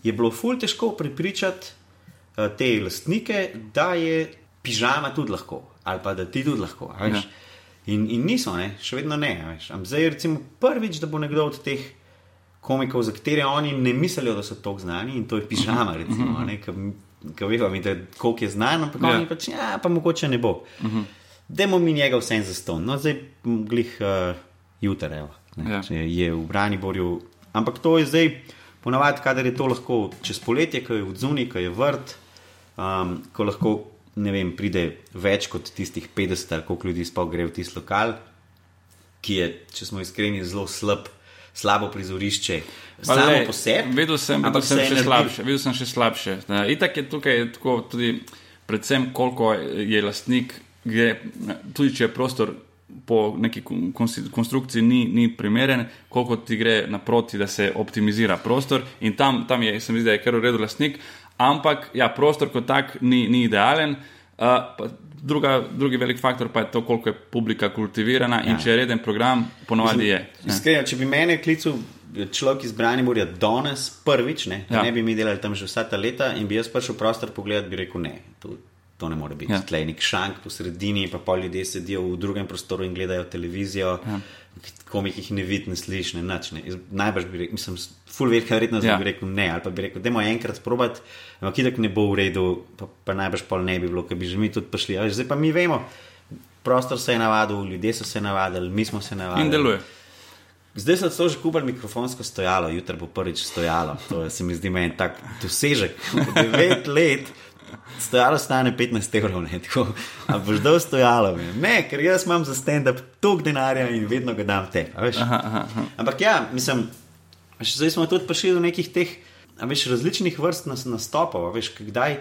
je bilo ful težko prepričati uh, te lastnike, da je pižama tudi lahko, ali pa da ti tudi lahko. Ja. In, in niso, ne? še vedno ne. a veš. Am Zdaj je recimo prvič, da bo nekdo od teh komikov, za katere oni ne mislijo, da so tako znani, in to je pižama, recimo, ki da koliko je znan, ampak Ja. oni pač, ja, pa mogoče ne bo. Dajmo mi njega vse za ston. No, zdaj glih uh, jutra, evo, ne, Ja. je v Braniborju. Ampak to je zdaj, ponavadi, kadar je to lahko čez poletje, ko je odzuni, ko je vrt, um, ko lahko vem, pride več kot tistih 50 ali koliko ljudi sploh gre v tisti lokal, ki je, če smo iskreni, zelo slab slabo prizorišče. Pa Samo glej, po sebi. Videl sem, ampak sem še slabše. Videl sem še slabše. Itak je tukaj tako tudi, predvsem koliko je lastnik, gre, tudi če je prostor po neki konstrukciji ni, ni primeren, koliko ti gre naproti, da se optimizira prostor in tam, tam je, se mi zdi, da je kar v redu lastnik, ampak ja, prostor kot tak ni, ni idealen. Uh, druga, drugi velik faktor pa je to, koliko je publika kultivirana ja. in če je reden program, ponovadi je. ne. Iskreno, če bi mene klical človek iz Branimorja danes, prvič, ne, Ja. ne bi mi delali tam že vsa ta leta in bi jaz prišel v prostor pogledat, bi rekel ne. To, to ne more biti. Ja. Tleh je nek šank po sredini, pa pol ljudje sedijo v drugem prostoru in gledajo televizijo. Ja. Komik jih ne vidi, ne sliši, ne nič. Ne. Jaz Najbrž bi rekel, mislim, full velika verjetnost, Ja. da bi rekel ne, ali pa bi rekel, dajmo enkrat probati, ampak itak ne bo v redu, pa, pa najbrž pol ne bi bilo, ker bi že mi tudi prišli. A veš, Zdaj pa mi vemo, prostor se je navadil, ljudje so se navadili, mi smo se navadili. In deluje. Zdaj so celo že kupili mikrofonsko stojalo, jutri bo prvič stojalo. To je, se mi zdi meni tak dosežek. Devet let. Stojalo stane 15 evrov, ne tako. A boš dal stojalo, ne? ne, ker jaz imam za stand-up toliko denarja in vedno ga dam te. Aha, aha, aha. Ampak ja, mislim, veš, zdaj smo tudi prišli do nekih teh veš, različnih vrst nas, nastopov. Veš, kdaj,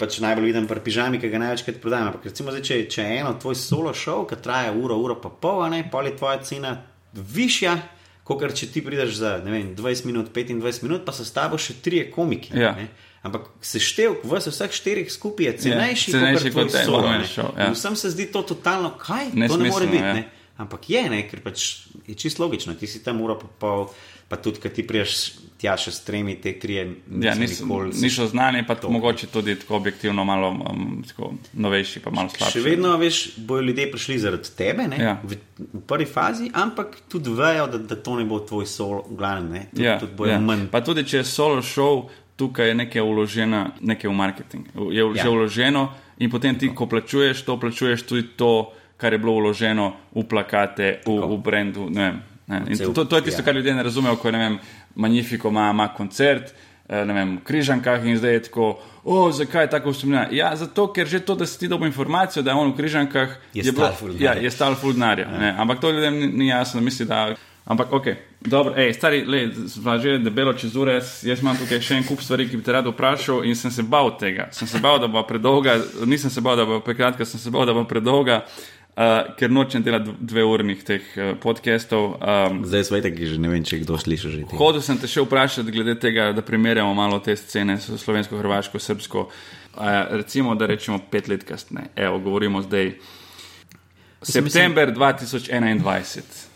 pač najbolj vidim pri pižami, ki ga največkrat prodajam. Ampak recimo, zdaj, če, če je eno tvoj solo show, ki traja uro, uro pa pol, ne, pol je tvoja cena višja. Kot če ti prideš za vem, 20 minut, 25 minut, pa so s tabo še trije komiki. Ja. ne. Ampak seštevek v vseh štirih skupaj je cenejši, Ja, cenejši kakor tvoj kot solo, ne. show, ja. Vsem se zdi to totalno, kaj to ne Nesmiselno, more biti. ja. Ne? Ampak je, ne, ker pač je čisto logično. Ti si tam uro pa pol, pa tudi, kad ti priješ tja še s tremi, te trije, Ja, niso niso, nikoli niso znani, pa To. mogoče tudi tako objektivno malo um, tako novejši, pa malo slabši. Še vedno, veš, bojo ljudje prišli zaradi tebe, ne, Ja. v, v prvi fazi, ampak tudi vejo, da, da to ne bo tvoj sol, glavni, ne, tudi, Ja, tudi bojo ja. manj. Pa tudi če je solo show, tukaj je nekaj vloženo, nekaj v marketing. Je ja. Ja. že vloženo in potem ti, ko plačuješ, to plačuješ tudi to, kar je bilo vloženo v plakate, v, v brendu. Ne vem, ne. To, to je tisto, ja. kar ljudje ne razumejo, ko je ne vem, Magnifico ima, ima koncert. eh, Ne vem, v križankah in zdaj je tako, o, zakaj je tako usmerjeno? Ja, zato, ker že to, da si ti dobil informacijo, da je on v križankah, Je bilo- stal ful denarja. Ja, je stal ful. Ja. Ampak to ljudem ni, ni jasno, misli, da. Ampak, ok, dobro, ej, stari, le, že debelo čez ure, jaz, imam tukaj še en kup stvari, ki bi te rad vprašal in sem se bal tega. Sem se bal, da bo predolga, nisem se bal, da bo prekratka, sem se bal, da bo predolga, uh, ker nočem delati dve urnih teh uh, podcastov. Um, Zdaj svete, ki že ne vem, če kdo sliši že. Hodil sem te še vprašati glede tega, da primerjamo malo te scene s slovensko, hrvaško, srpsko. Uh, recimo, da rečemo pet let kasneje. Evo, govorimo zdaj. September 2021.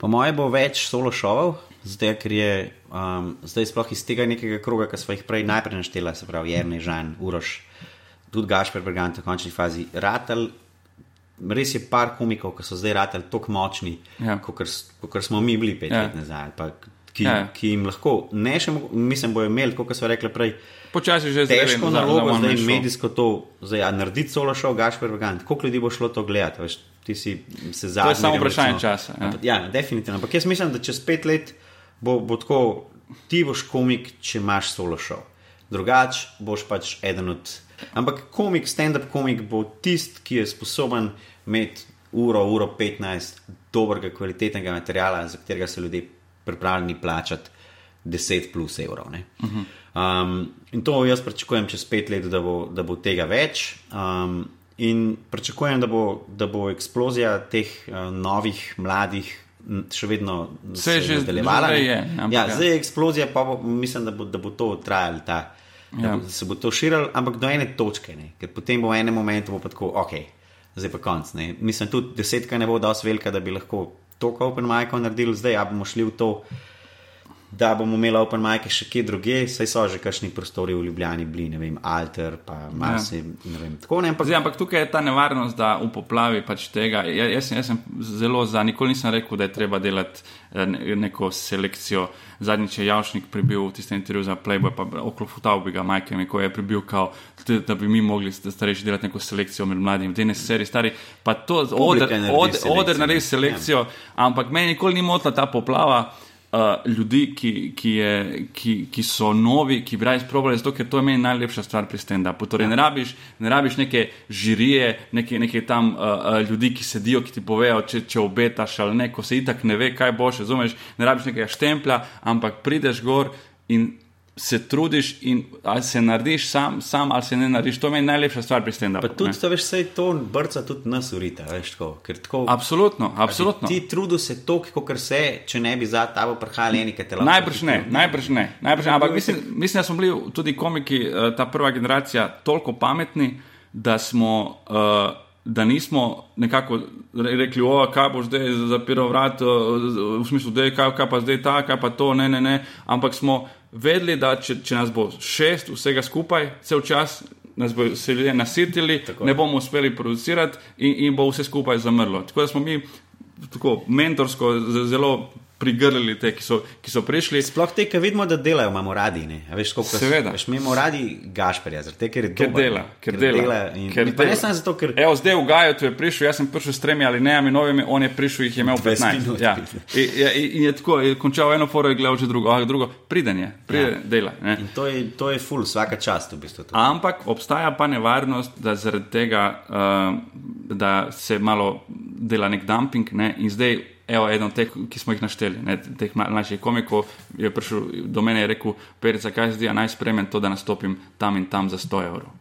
Po mojem bo več solo šovov, zdaj, ker je um, zdaj sploh iz tega nekega kroga, ki smo jih prej najprej naštela, se pravi Jrnej, Žan, Uroš, tudi Gašper Bergant v končni fazi. Ratel, res je par komikov, ki so zdaj ratel tako močni, Ja. kot smo mi bili pet Ja. ja. let nazaj. Pa, ki, Ja. ja. ki jim lahko, ne še, mislim, bojo imeli, kot so rekli prej, Počasi že zdaj težko nalogo, one man zdaj medijsko to, zdaj, a narediti solo šov, Gašper Bergant. Koliko ljudi bo šlo to gledati? Veš, ti si se zadnji. samo vprašanje časa, ja. Ja. definitivno. Ampak jaz mislim, da čez pet let bo, bo tako, ti boš komik, če imaš solo šov. Drugač boš pač eden od. Ampak komik, stand-up komik bo tisti, ki je sposoben imeti uro, uro 15 dobrega, kvalitetnega materiala, za katerega so ljudje pripravljeni plačati 10 plus evrov. Uh -huh. um, in to jaz pričakujem čez pet let, da bo, da bo tega več. Um, in pričakujem, da bo, da bo eksplozija teh uh, novih, mladih. Še vedno Se je že nadaljevala. zdaj je, ja, zdaj je eksplozija, pa bo, mislim, da bo, da bo to trajalo, ta, da, Ja. bo, da se bo to širilo, ampak do ene točke, ne. ker potem bo v enem momentu bo pa tako, ok, zdaj pa konc. Ne. Mislim, tudi desetka ne bo dosti velika, da bi lahko toliko open majkov naredili, zdaj ja bomo šli v to, da bomo imeli open majke še kje druge, saj so že kakšni prostori v Ljubljani bili, ne vem, Alter, pa Marsi, ja. ne vem, tako ne, ampak Zdaj, ampak tukaj je ta nevarnost, da v poplavi pač tega. Ja, jaz, jaz sem zelo za, nikoli nisem rekel, da je treba delati eh, ne- neko selekcijo. Zadnjič je Javšnik prebil tisti intervju za Playboy, pa oklofutal bi ga Majkem, ko je prebil, kao, da, bi mi mogli sta- starejši delati neko selekcijo med mladimi. Dej ne seri stari, pa to Publika oder, naredi od, selekcijo, oder naredi selekcijo, ampak meni nikoli ni motila ta poplava. Uh, ljudi, ki, ki, je, ki, ki so novi, ki bi raje izprobali, zato ker to je meni najlepša stvar pri stand-upu. Torej, ne rabiš, ne rabiš neke žirije, neke, neke tam uh, uh, ljudi, ki sedijo, ki ti povejo, če, če obetaš ali ne, ko se itak ne ve, kaj boš, razumeš, ne rabiš nekega štemplja, ampak prideš gor in se trudiš in ali se narediš sam, sam ali se ne narediš. To je meni najlepša stvar pri tem. Pa tudi, to veš, vse to brca tudi nas urita, veš, tako, ker tako. Absolutno, absolutno. Ti trudu se toliko, kot se, če ne bi za tabo prihajali eni, ki te lahko. Najbrž ne, najbrž ne, najbrž ne. Ampak mislim, mislim, da smo bili tudi komiki, eh, ta prva generacija, toliko pametni, da smo. Uh, Da nismo nekako rekli, o, kaj bo zdaj zapiral vrat, v smislu, da je kaj, kaj pa zdaj ta, kaj pa to, ne, ne, ne. Ampak smo vedeli, da če, če nas bo šest, vsega skupaj, cel čas nas bo se ljudje nasitili, tako. ne bomo uspeli producirati in, in bo vse skupaj zamrlo. Tako da smo mi tako mentorsko zelo prigrlili te, ki so, ki so prišli. Sploh te, ki vidimo, da delajo, imamo radi. Veš, Seveda. Veš, mi imamo radi Gašperja, zato ker, ker dela. Ker, ker dela. dela ker dela. Ne samo zato, ker. Evo, zdaj v Gaju je prišel, jaz sem prišel s tremi ali nejami novimi, on je prišel, jih je imel 15. Ja. In, in, in je tako, je končal eno foro, je gledal že drugo, ah, drugo. Priden je, priden ja. dela. Ne. In to je, to je full, vsaka čast v bistvu. Ampak obstaja pa nevarnost, da zaradi tega, uh, da se malo dela nek dumping ne, in zdaj Evo, eden od teh, ki smo jih našteli, ne, teh mlajših komikov, je prišel do mene in rekel: Perica, kaj zdi, naj spremem to, da nastopim tam in tam za 100 evrov.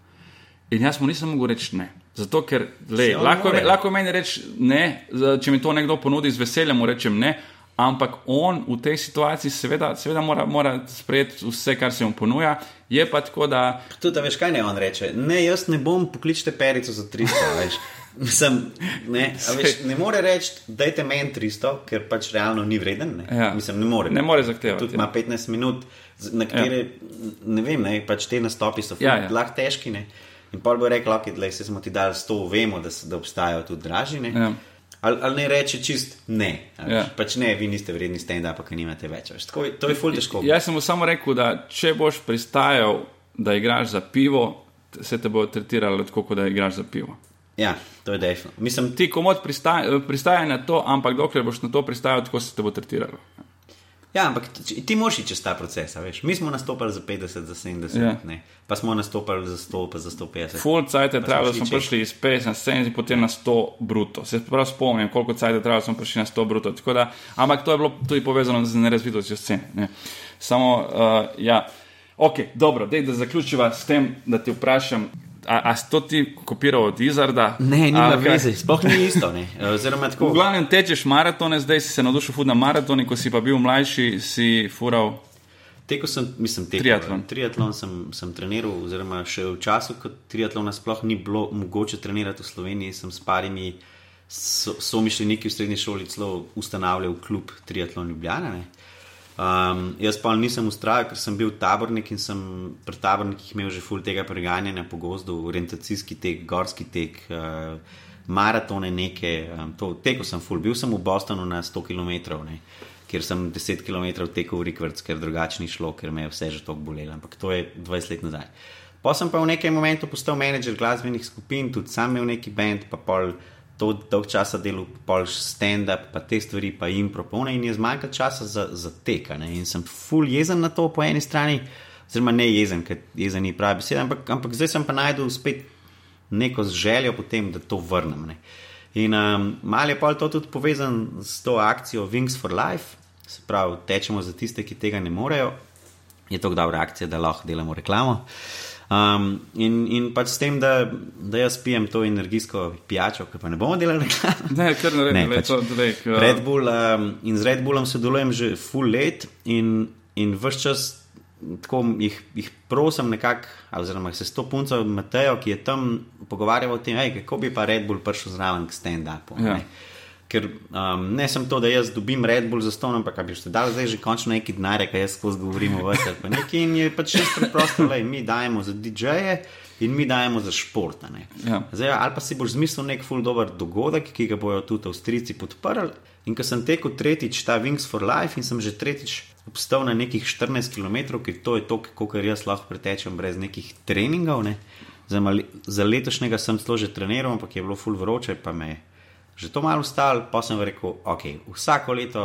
In jaz mu nisem mogel reči ne. Zato, ker le, lahko, lahko meni reči ne, če mi to nekdo ponudi z veseljem, mu rečem ne, ampak on v tej situaciji seveda, seveda mora, mora sprejeti vse, kar se mu ponuja. Je pa tako, da. Tudi, da veš, kaj ne on reče. Ne, jaz ne bom pokličite perico za 300, veš. Mislim, ne, veš, ne more reči, da je meni 300, ker pač realno ni vreden. Ne, ja. Mislim, ne more. Ne more zahtevati. Tudi ima 15 minut, na katere, ja. ne vem, ne, pač te nastopi so ja, ja. lahko težki. Ne. In pa bo rekel, okay, da se smo ti dali 100, vemo, da, da obstajajo tudi dražine. Ja. Ali, ali ne reče čist ne. Ja. Pač ne, vi niste vredni stand-up, pa nimate več. Tako, to je ful težko. Jaz sem mu samo rekel, da če boš pristajal, da igraš za pivo, se te bo tretiralo tako, kot da igraš za pivo. Ja, to je definitivno. Mislim, ti komod pristajaj pristaj na to, ampak dokler boš na to pristajal, tako se te bo tretiralo. Ja, ampak ti moraš iti čez ta proces. Veš. Mi smo nastopili za 50, za 70, ja. pa smo nastopili za 100, pa za 150. Full cajt je trajalo, da smo prišli iz 50 na 70, potem na 100 bruto. Se prav spomnim, koliko cajt je trajalo, da smo prišli na 100 bruto. Da, ampak to je bilo tudi povezano z nerazvitostjo scene. Samo, uh, ja, ok, dobro, dej, da zaključiva s tem, da ti vprašam. A, a si to ti kopiral od Izarda? Ne, ni veze, sploh ni isto. Tako... V glavnem tečeš maratone, zdaj si se navdušil fud na maratoni, ko si pa bil mlajši, si fural. Teko sem, mislim, teko, triatlon. Triatlon sem, sem treniral, oziroma še v času, ko triatlona sploh ni bilo mogoče trenirati v Sloveniji, sem s parimi somišljeniki v srednji šoli celo ustanavljal klub Triatlon Ljubljana. Ne. Um, jaz pa nisem ustrajal, ker sem bil tabornik in sem pri tabornikih imel že full tega preganjanja po gozdu, orientacijski tek, gorski tek, uh, maratone neke. Um, to, teko sem full, bil sem v Bostonu na 100 km, ne, kjer sem 10 km tekel v Rikvrc, ker drugače ni šlo, ker me je vse že tako bolelo. Ampak to je 20 let nazaj. Pa sem pa v nekem momentu postal menedžer glasbenih skupin, tudi sam imel neki bend, pa pol to dolg časa delal, pol stand-up, pa te stvari, pa jim propone, in je zmanjkalo časa za, za tek. In sem full jezen na to po eni strani, oziroma ne jezen, ker jezen ni pravi beseda, ampak, ampak zdaj sem pa najdel spet neko željo potem, da to vrnem. Ne. In um, malo je pa to tudi povezan s to akcijo Wings for Life, se pravi, tečemo za tiste, ki tega ne morejo. Je to dobra akcija, da lahko delamo reklamo. Uh, Um, in, in pač s tem, da, da jaz pijem to energijsko pijačo, ki pa ne bomo delali reklame. Ne, kar ne rečem, pač to je to. Red Bull um, in z Red Bullom sodelujem že full let in, in vse čas. Tako jih, jih prosim, nekako, oziroma se s to punco Matejo, ki je tam pogovarjal o tem, ej, kako bi pa Red Bull prišel zraven k stand-upu. Ja. Ker um, ne sem to, da jaz dobim Red Bull za ston, ampak bi ste dali zdaj že končno neki denar, kaj jaz skozi govorim o vse. In je pač čisto preprosto, da mi dajemo za DJ-je in mi dajemo za šport. Ja. Zdaj, ali pa si boš zmislil nek full dober dogodek, ki ga bojo tudi Avstrijci podprli. In ko sem tekel tretjič ta Wings for Life in sem že tretjič obstal na nekih 14 km, ker to je to, kar jaz lahko pretečem brez nekih treningov. Ne. Zdaj, za letošnjega sem celo že treniral, ampak je bilo full vroče, pa me je že to malo stalo, pa sem rekel, ok, vsako leto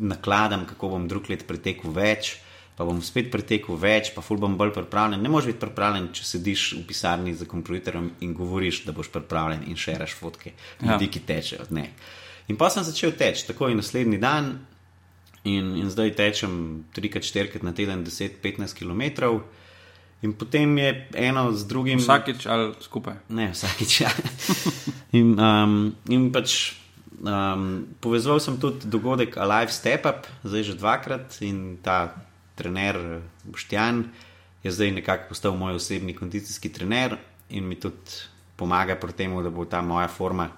nakladam, kako bom drug let pretekel več. Pa bom spet pretekel več, pa ful bom bolj pripravljen. Ne moreš biti pripravljen, če sediš v pisarni za kompjuterjem in govoriš, da boš pripravljen in še raš fotke, ljudi, ja. ki tečejo. Ne. In pa sem začel teči, tako in naslednji dan, in, in zdaj tečem 3-4 na teden, 10-15 km. In potem je eno z drugim. Vsakič ali skupaj? Ne, vsakič. In, um, in pač um, povezal sem tudi dogodek Alive Step Up, zdaj že dvakrat in ta trener Boštjan je zdaj nekako postal moj osebni kondicijski trener in mi tudi pomaga pri tem, da bo ta moja forma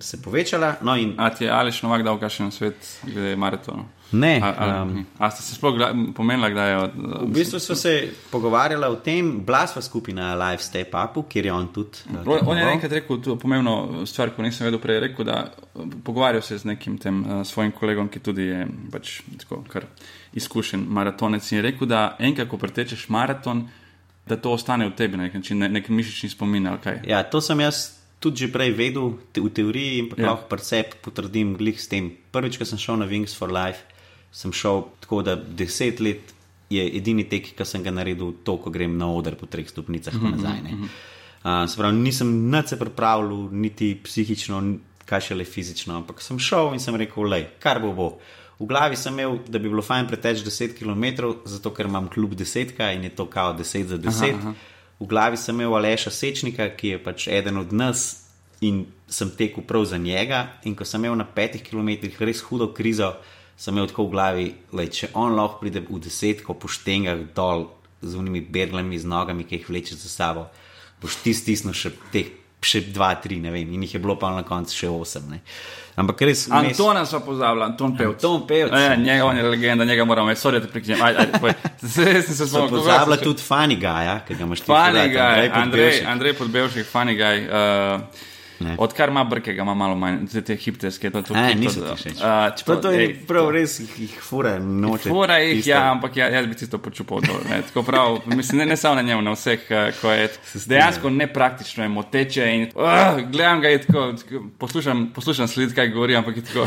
se povečala. No in... A ti je ali še novak dal kakšen svet glede maratona? Ne. A, a, um, a ste se sploh pomenili, da je. V bistvu smo se pogovarjali o tem, blasva skupina Live Step Up, kjer je on tudi. On, on je enkrat rekel, to je pomembno stvar, ko nisem vedel prej, rekel, da pogovarjal se z nekim tem uh, svojim kolegom, ki tudi je pač tako kar izkušen maratonec in je rekel, da enkrat, ko pretečeš maraton, da to ostane v tebi na nek način, nek, nek mišični spomin ali kaj. Ja, to sem jaz tudi že prej vedel te, v teoriji in pa ja. lahko pred potrdim glih s tem. Prvič, ko sem šel na Wings for Life sem šel tako, da deset let je edini tek, ki sem ga naredil, to, ko grem na oder po treh stopnicah mm -hmm. nazaj. Uh, se pravi, nisem nič se pripravljal, niti psihično, kaj šele fizično, ampak sem šel in sem rekel, le, kar bo bo. V glavi sem imel, da bi bilo fajn preteč 10 km, zato ker imam kljub desetka in je to kao 10 za 10. Aha, aha. V glavi sem imel Aleša Sečnika, ki je pač eden od nas in sem tekel prav za njega. In ko sem imel na petih km res hudo krizo, sem imel tako v glavi, da če on lahko pride v desetko po štengah dol z unimi berglami, z nogami, ki jih vleče za sabo, boš ti stisnil še teh. Še dva, tri, ne vem, in jih je bilo pa na koncu še osem. Ne. Ampak res. Antona mes... so pozabili, Anton Pevc. Anton Pevc. Ja, njega on je legenda, njega moramo, da prekinem. Zdaj sem se spomnil. Pozabila tudi Funny Guy, ja, ki ga imaš tudi. Funny Guy, Andrej, Andrej Podbevšek, Funny Guy. Uh, Odkar ima brke, ima malo manj, zdaj te hipterske, to je tudi. Ne, niso ti všeč. Uh, to, to je ej, prav, res jih fura, noče. Fura jih, tisto. ja, ampak ja, jaz bi ti to počupal. To, ne, prav, mislim, ne, ne samo na njemu, na vseh, ko je dejansko nepraktično, je moteče. In, uh, gledam ga, tako, poslušam, poslušam sled, kaj govori, ampak je tako.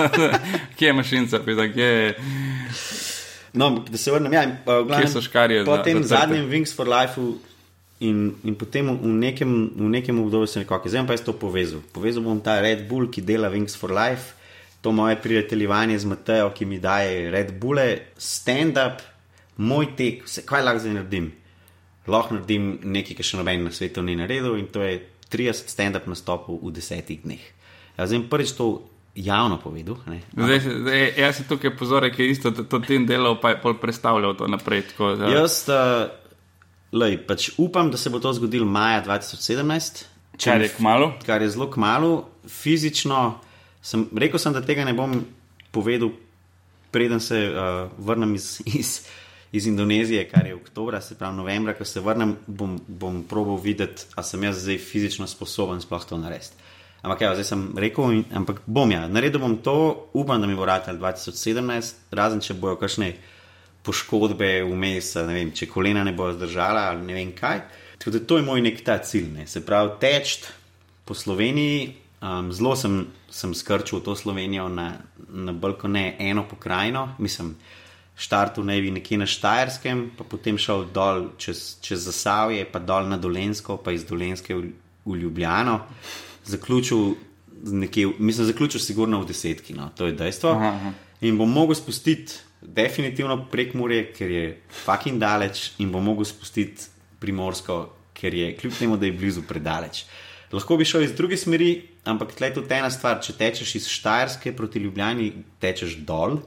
kje je mašinca, pita, kje je. No, da se vrnem, ja, so škarje. Po tem zadnjem Wings for Life. In, in potem v nekem, v nekem obdobju sem rekel, zdaj pa jaz to povezal. Povezal bom ta Red Bull, ki dela Wings for Life, to moje prijateljevanje z Matejo, ki mi daje Red Bulle, stand-up, moj tek, vse, kaj lahko zdaj naredim. Lahko naredim nekaj, kar še noben na svetu ni naredil in to je 30 stand-up nastopov v desetih dneh. Ja, zdaj prvič to javno povedal. Zdaj, zdaj, jaz sem tukaj pozorek, ki je isto to, to tem delal, pa je pol predstavljal to naprej. Tako, jaz, uh, Lej, pač upam, da se bo to zgodilo maja 2017. Kar je kmalo. Kar je zelo kmalo. Fizično sem rekel, sem, da tega ne bom povedal, preden se uh, vrnem iz, iz, iz Indonezije, kar je oktober, se pravi novembra, ko se vrnem, bom, bom probal videti, ali sem jaz zdaj fizično sposoben sploh to narediti. Ampak, ja, zdaj sem rekel, in, ampak bom ja, naredil bom to, upam, da mi bo vrtal 2017, razen če bojo kakšne poškodbe vmes, vem, če kolena ne bo zdržala ali ne vem kaj. Tako da to je moj nek ta cilj. Ne. Se pravi, teč po Sloveniji. Um, zelo sem, sem skrčil to Slovenijo na, na bolj kot ne eno pokrajino. Mislim, štartu naj bi nekje na Štajerskem, pa potem šel dol čez, čez Zasavje, pa dol na Dolensko, pa iz Dolenske v, v Ljubljano. Zaključil, nekje, mislim, zaključil sigurno v desetki, no, to je dejstvo. Aha, aha. In bom mogel spustiti definitivno prek Mure, ker je fucking daleč in bo mogel spustiti primorsko, ker je kljub temu, da je blizu predaleč. Lahko bi šel iz druge smeri, ampak tle je tudi ena stvar. Če tečeš iz Štajerske proti Ljubljani, tečeš dol.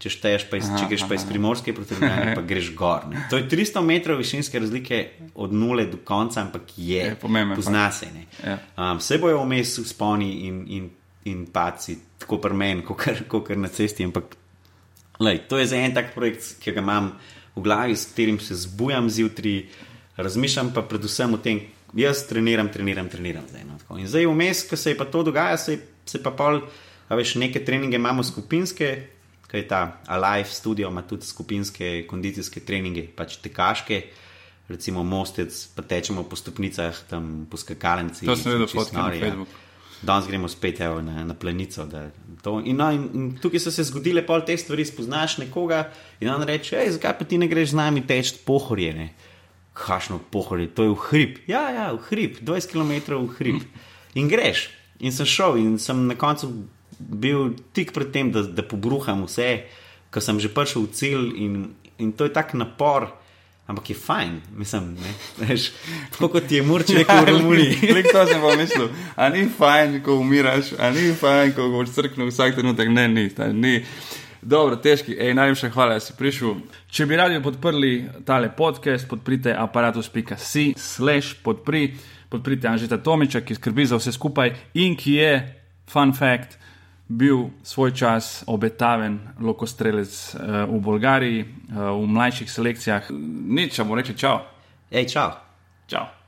Če šteješ pa iz, aha, če greš pa iz primorske proti Ljubljani, pa greš gor. Ne. To je 300 metrov višinske razlike od nule do konca, ampak je. je pomembno. Pozna se. Ja. Um, vse bojo vmes sponi in, in, in paci, tako pri meni, kot na cesti, ampak Lej, to je za en tak projekt, ki ga imam v glavi, s katerim se zbujam zjutraj, razmišljam pa predvsem o tem, jaz treniram, treniram, treniram. Zdaj, no, in zdaj vmes, ko se je pa to dogaja, se, se pa pol, a veš, neke treninge imamo skupinske, kaj je ta Alive Studio, ima tudi skupinske kondicijske treninge, pač tekaške. Recimo, mostec, pa tečemo po stopnicah, tam po skakalnici. To sem videl, fotke na Facebooku. Danes gremo spet evo, na, na planico. In, no, in, in tukaj so se zgodile pol te stvari, spoznaš nekoga in on reče, hej, zakaj pa ti ne greš z nami teč pohorjene? Kašno pohorje, to je v hrib. Ja, ja, v hrib, 20 km v hrib. In greš. In sem šel in sem na koncu bil tik pred tem, da, da pobruham vse, ker sem že prišel v cilj in, in to je tak napor. Ampak je fajn, mislim, veš, tako kot je murček v Romuniji. Klik to sem pa mislil. A ni fajn, ko umiraš, a ni fajn, ko boš crknil vsak trenutek. Ne, ni, ta, ni. Dobro, težki, ej, najlepša hvala, da si prišel. Če bi radi podprli tale podcast, podprite aparatus.si, slash podpri, podprite Anžeta Tomiča, ki skrbi za vse skupaj in ki je, fun fact, bil svoj čas obetaven lokostrelec uh, v Bolgariji, uh, v mlajših selekcijah. Nič, bomo rekli čau. Hej, čau. Čau.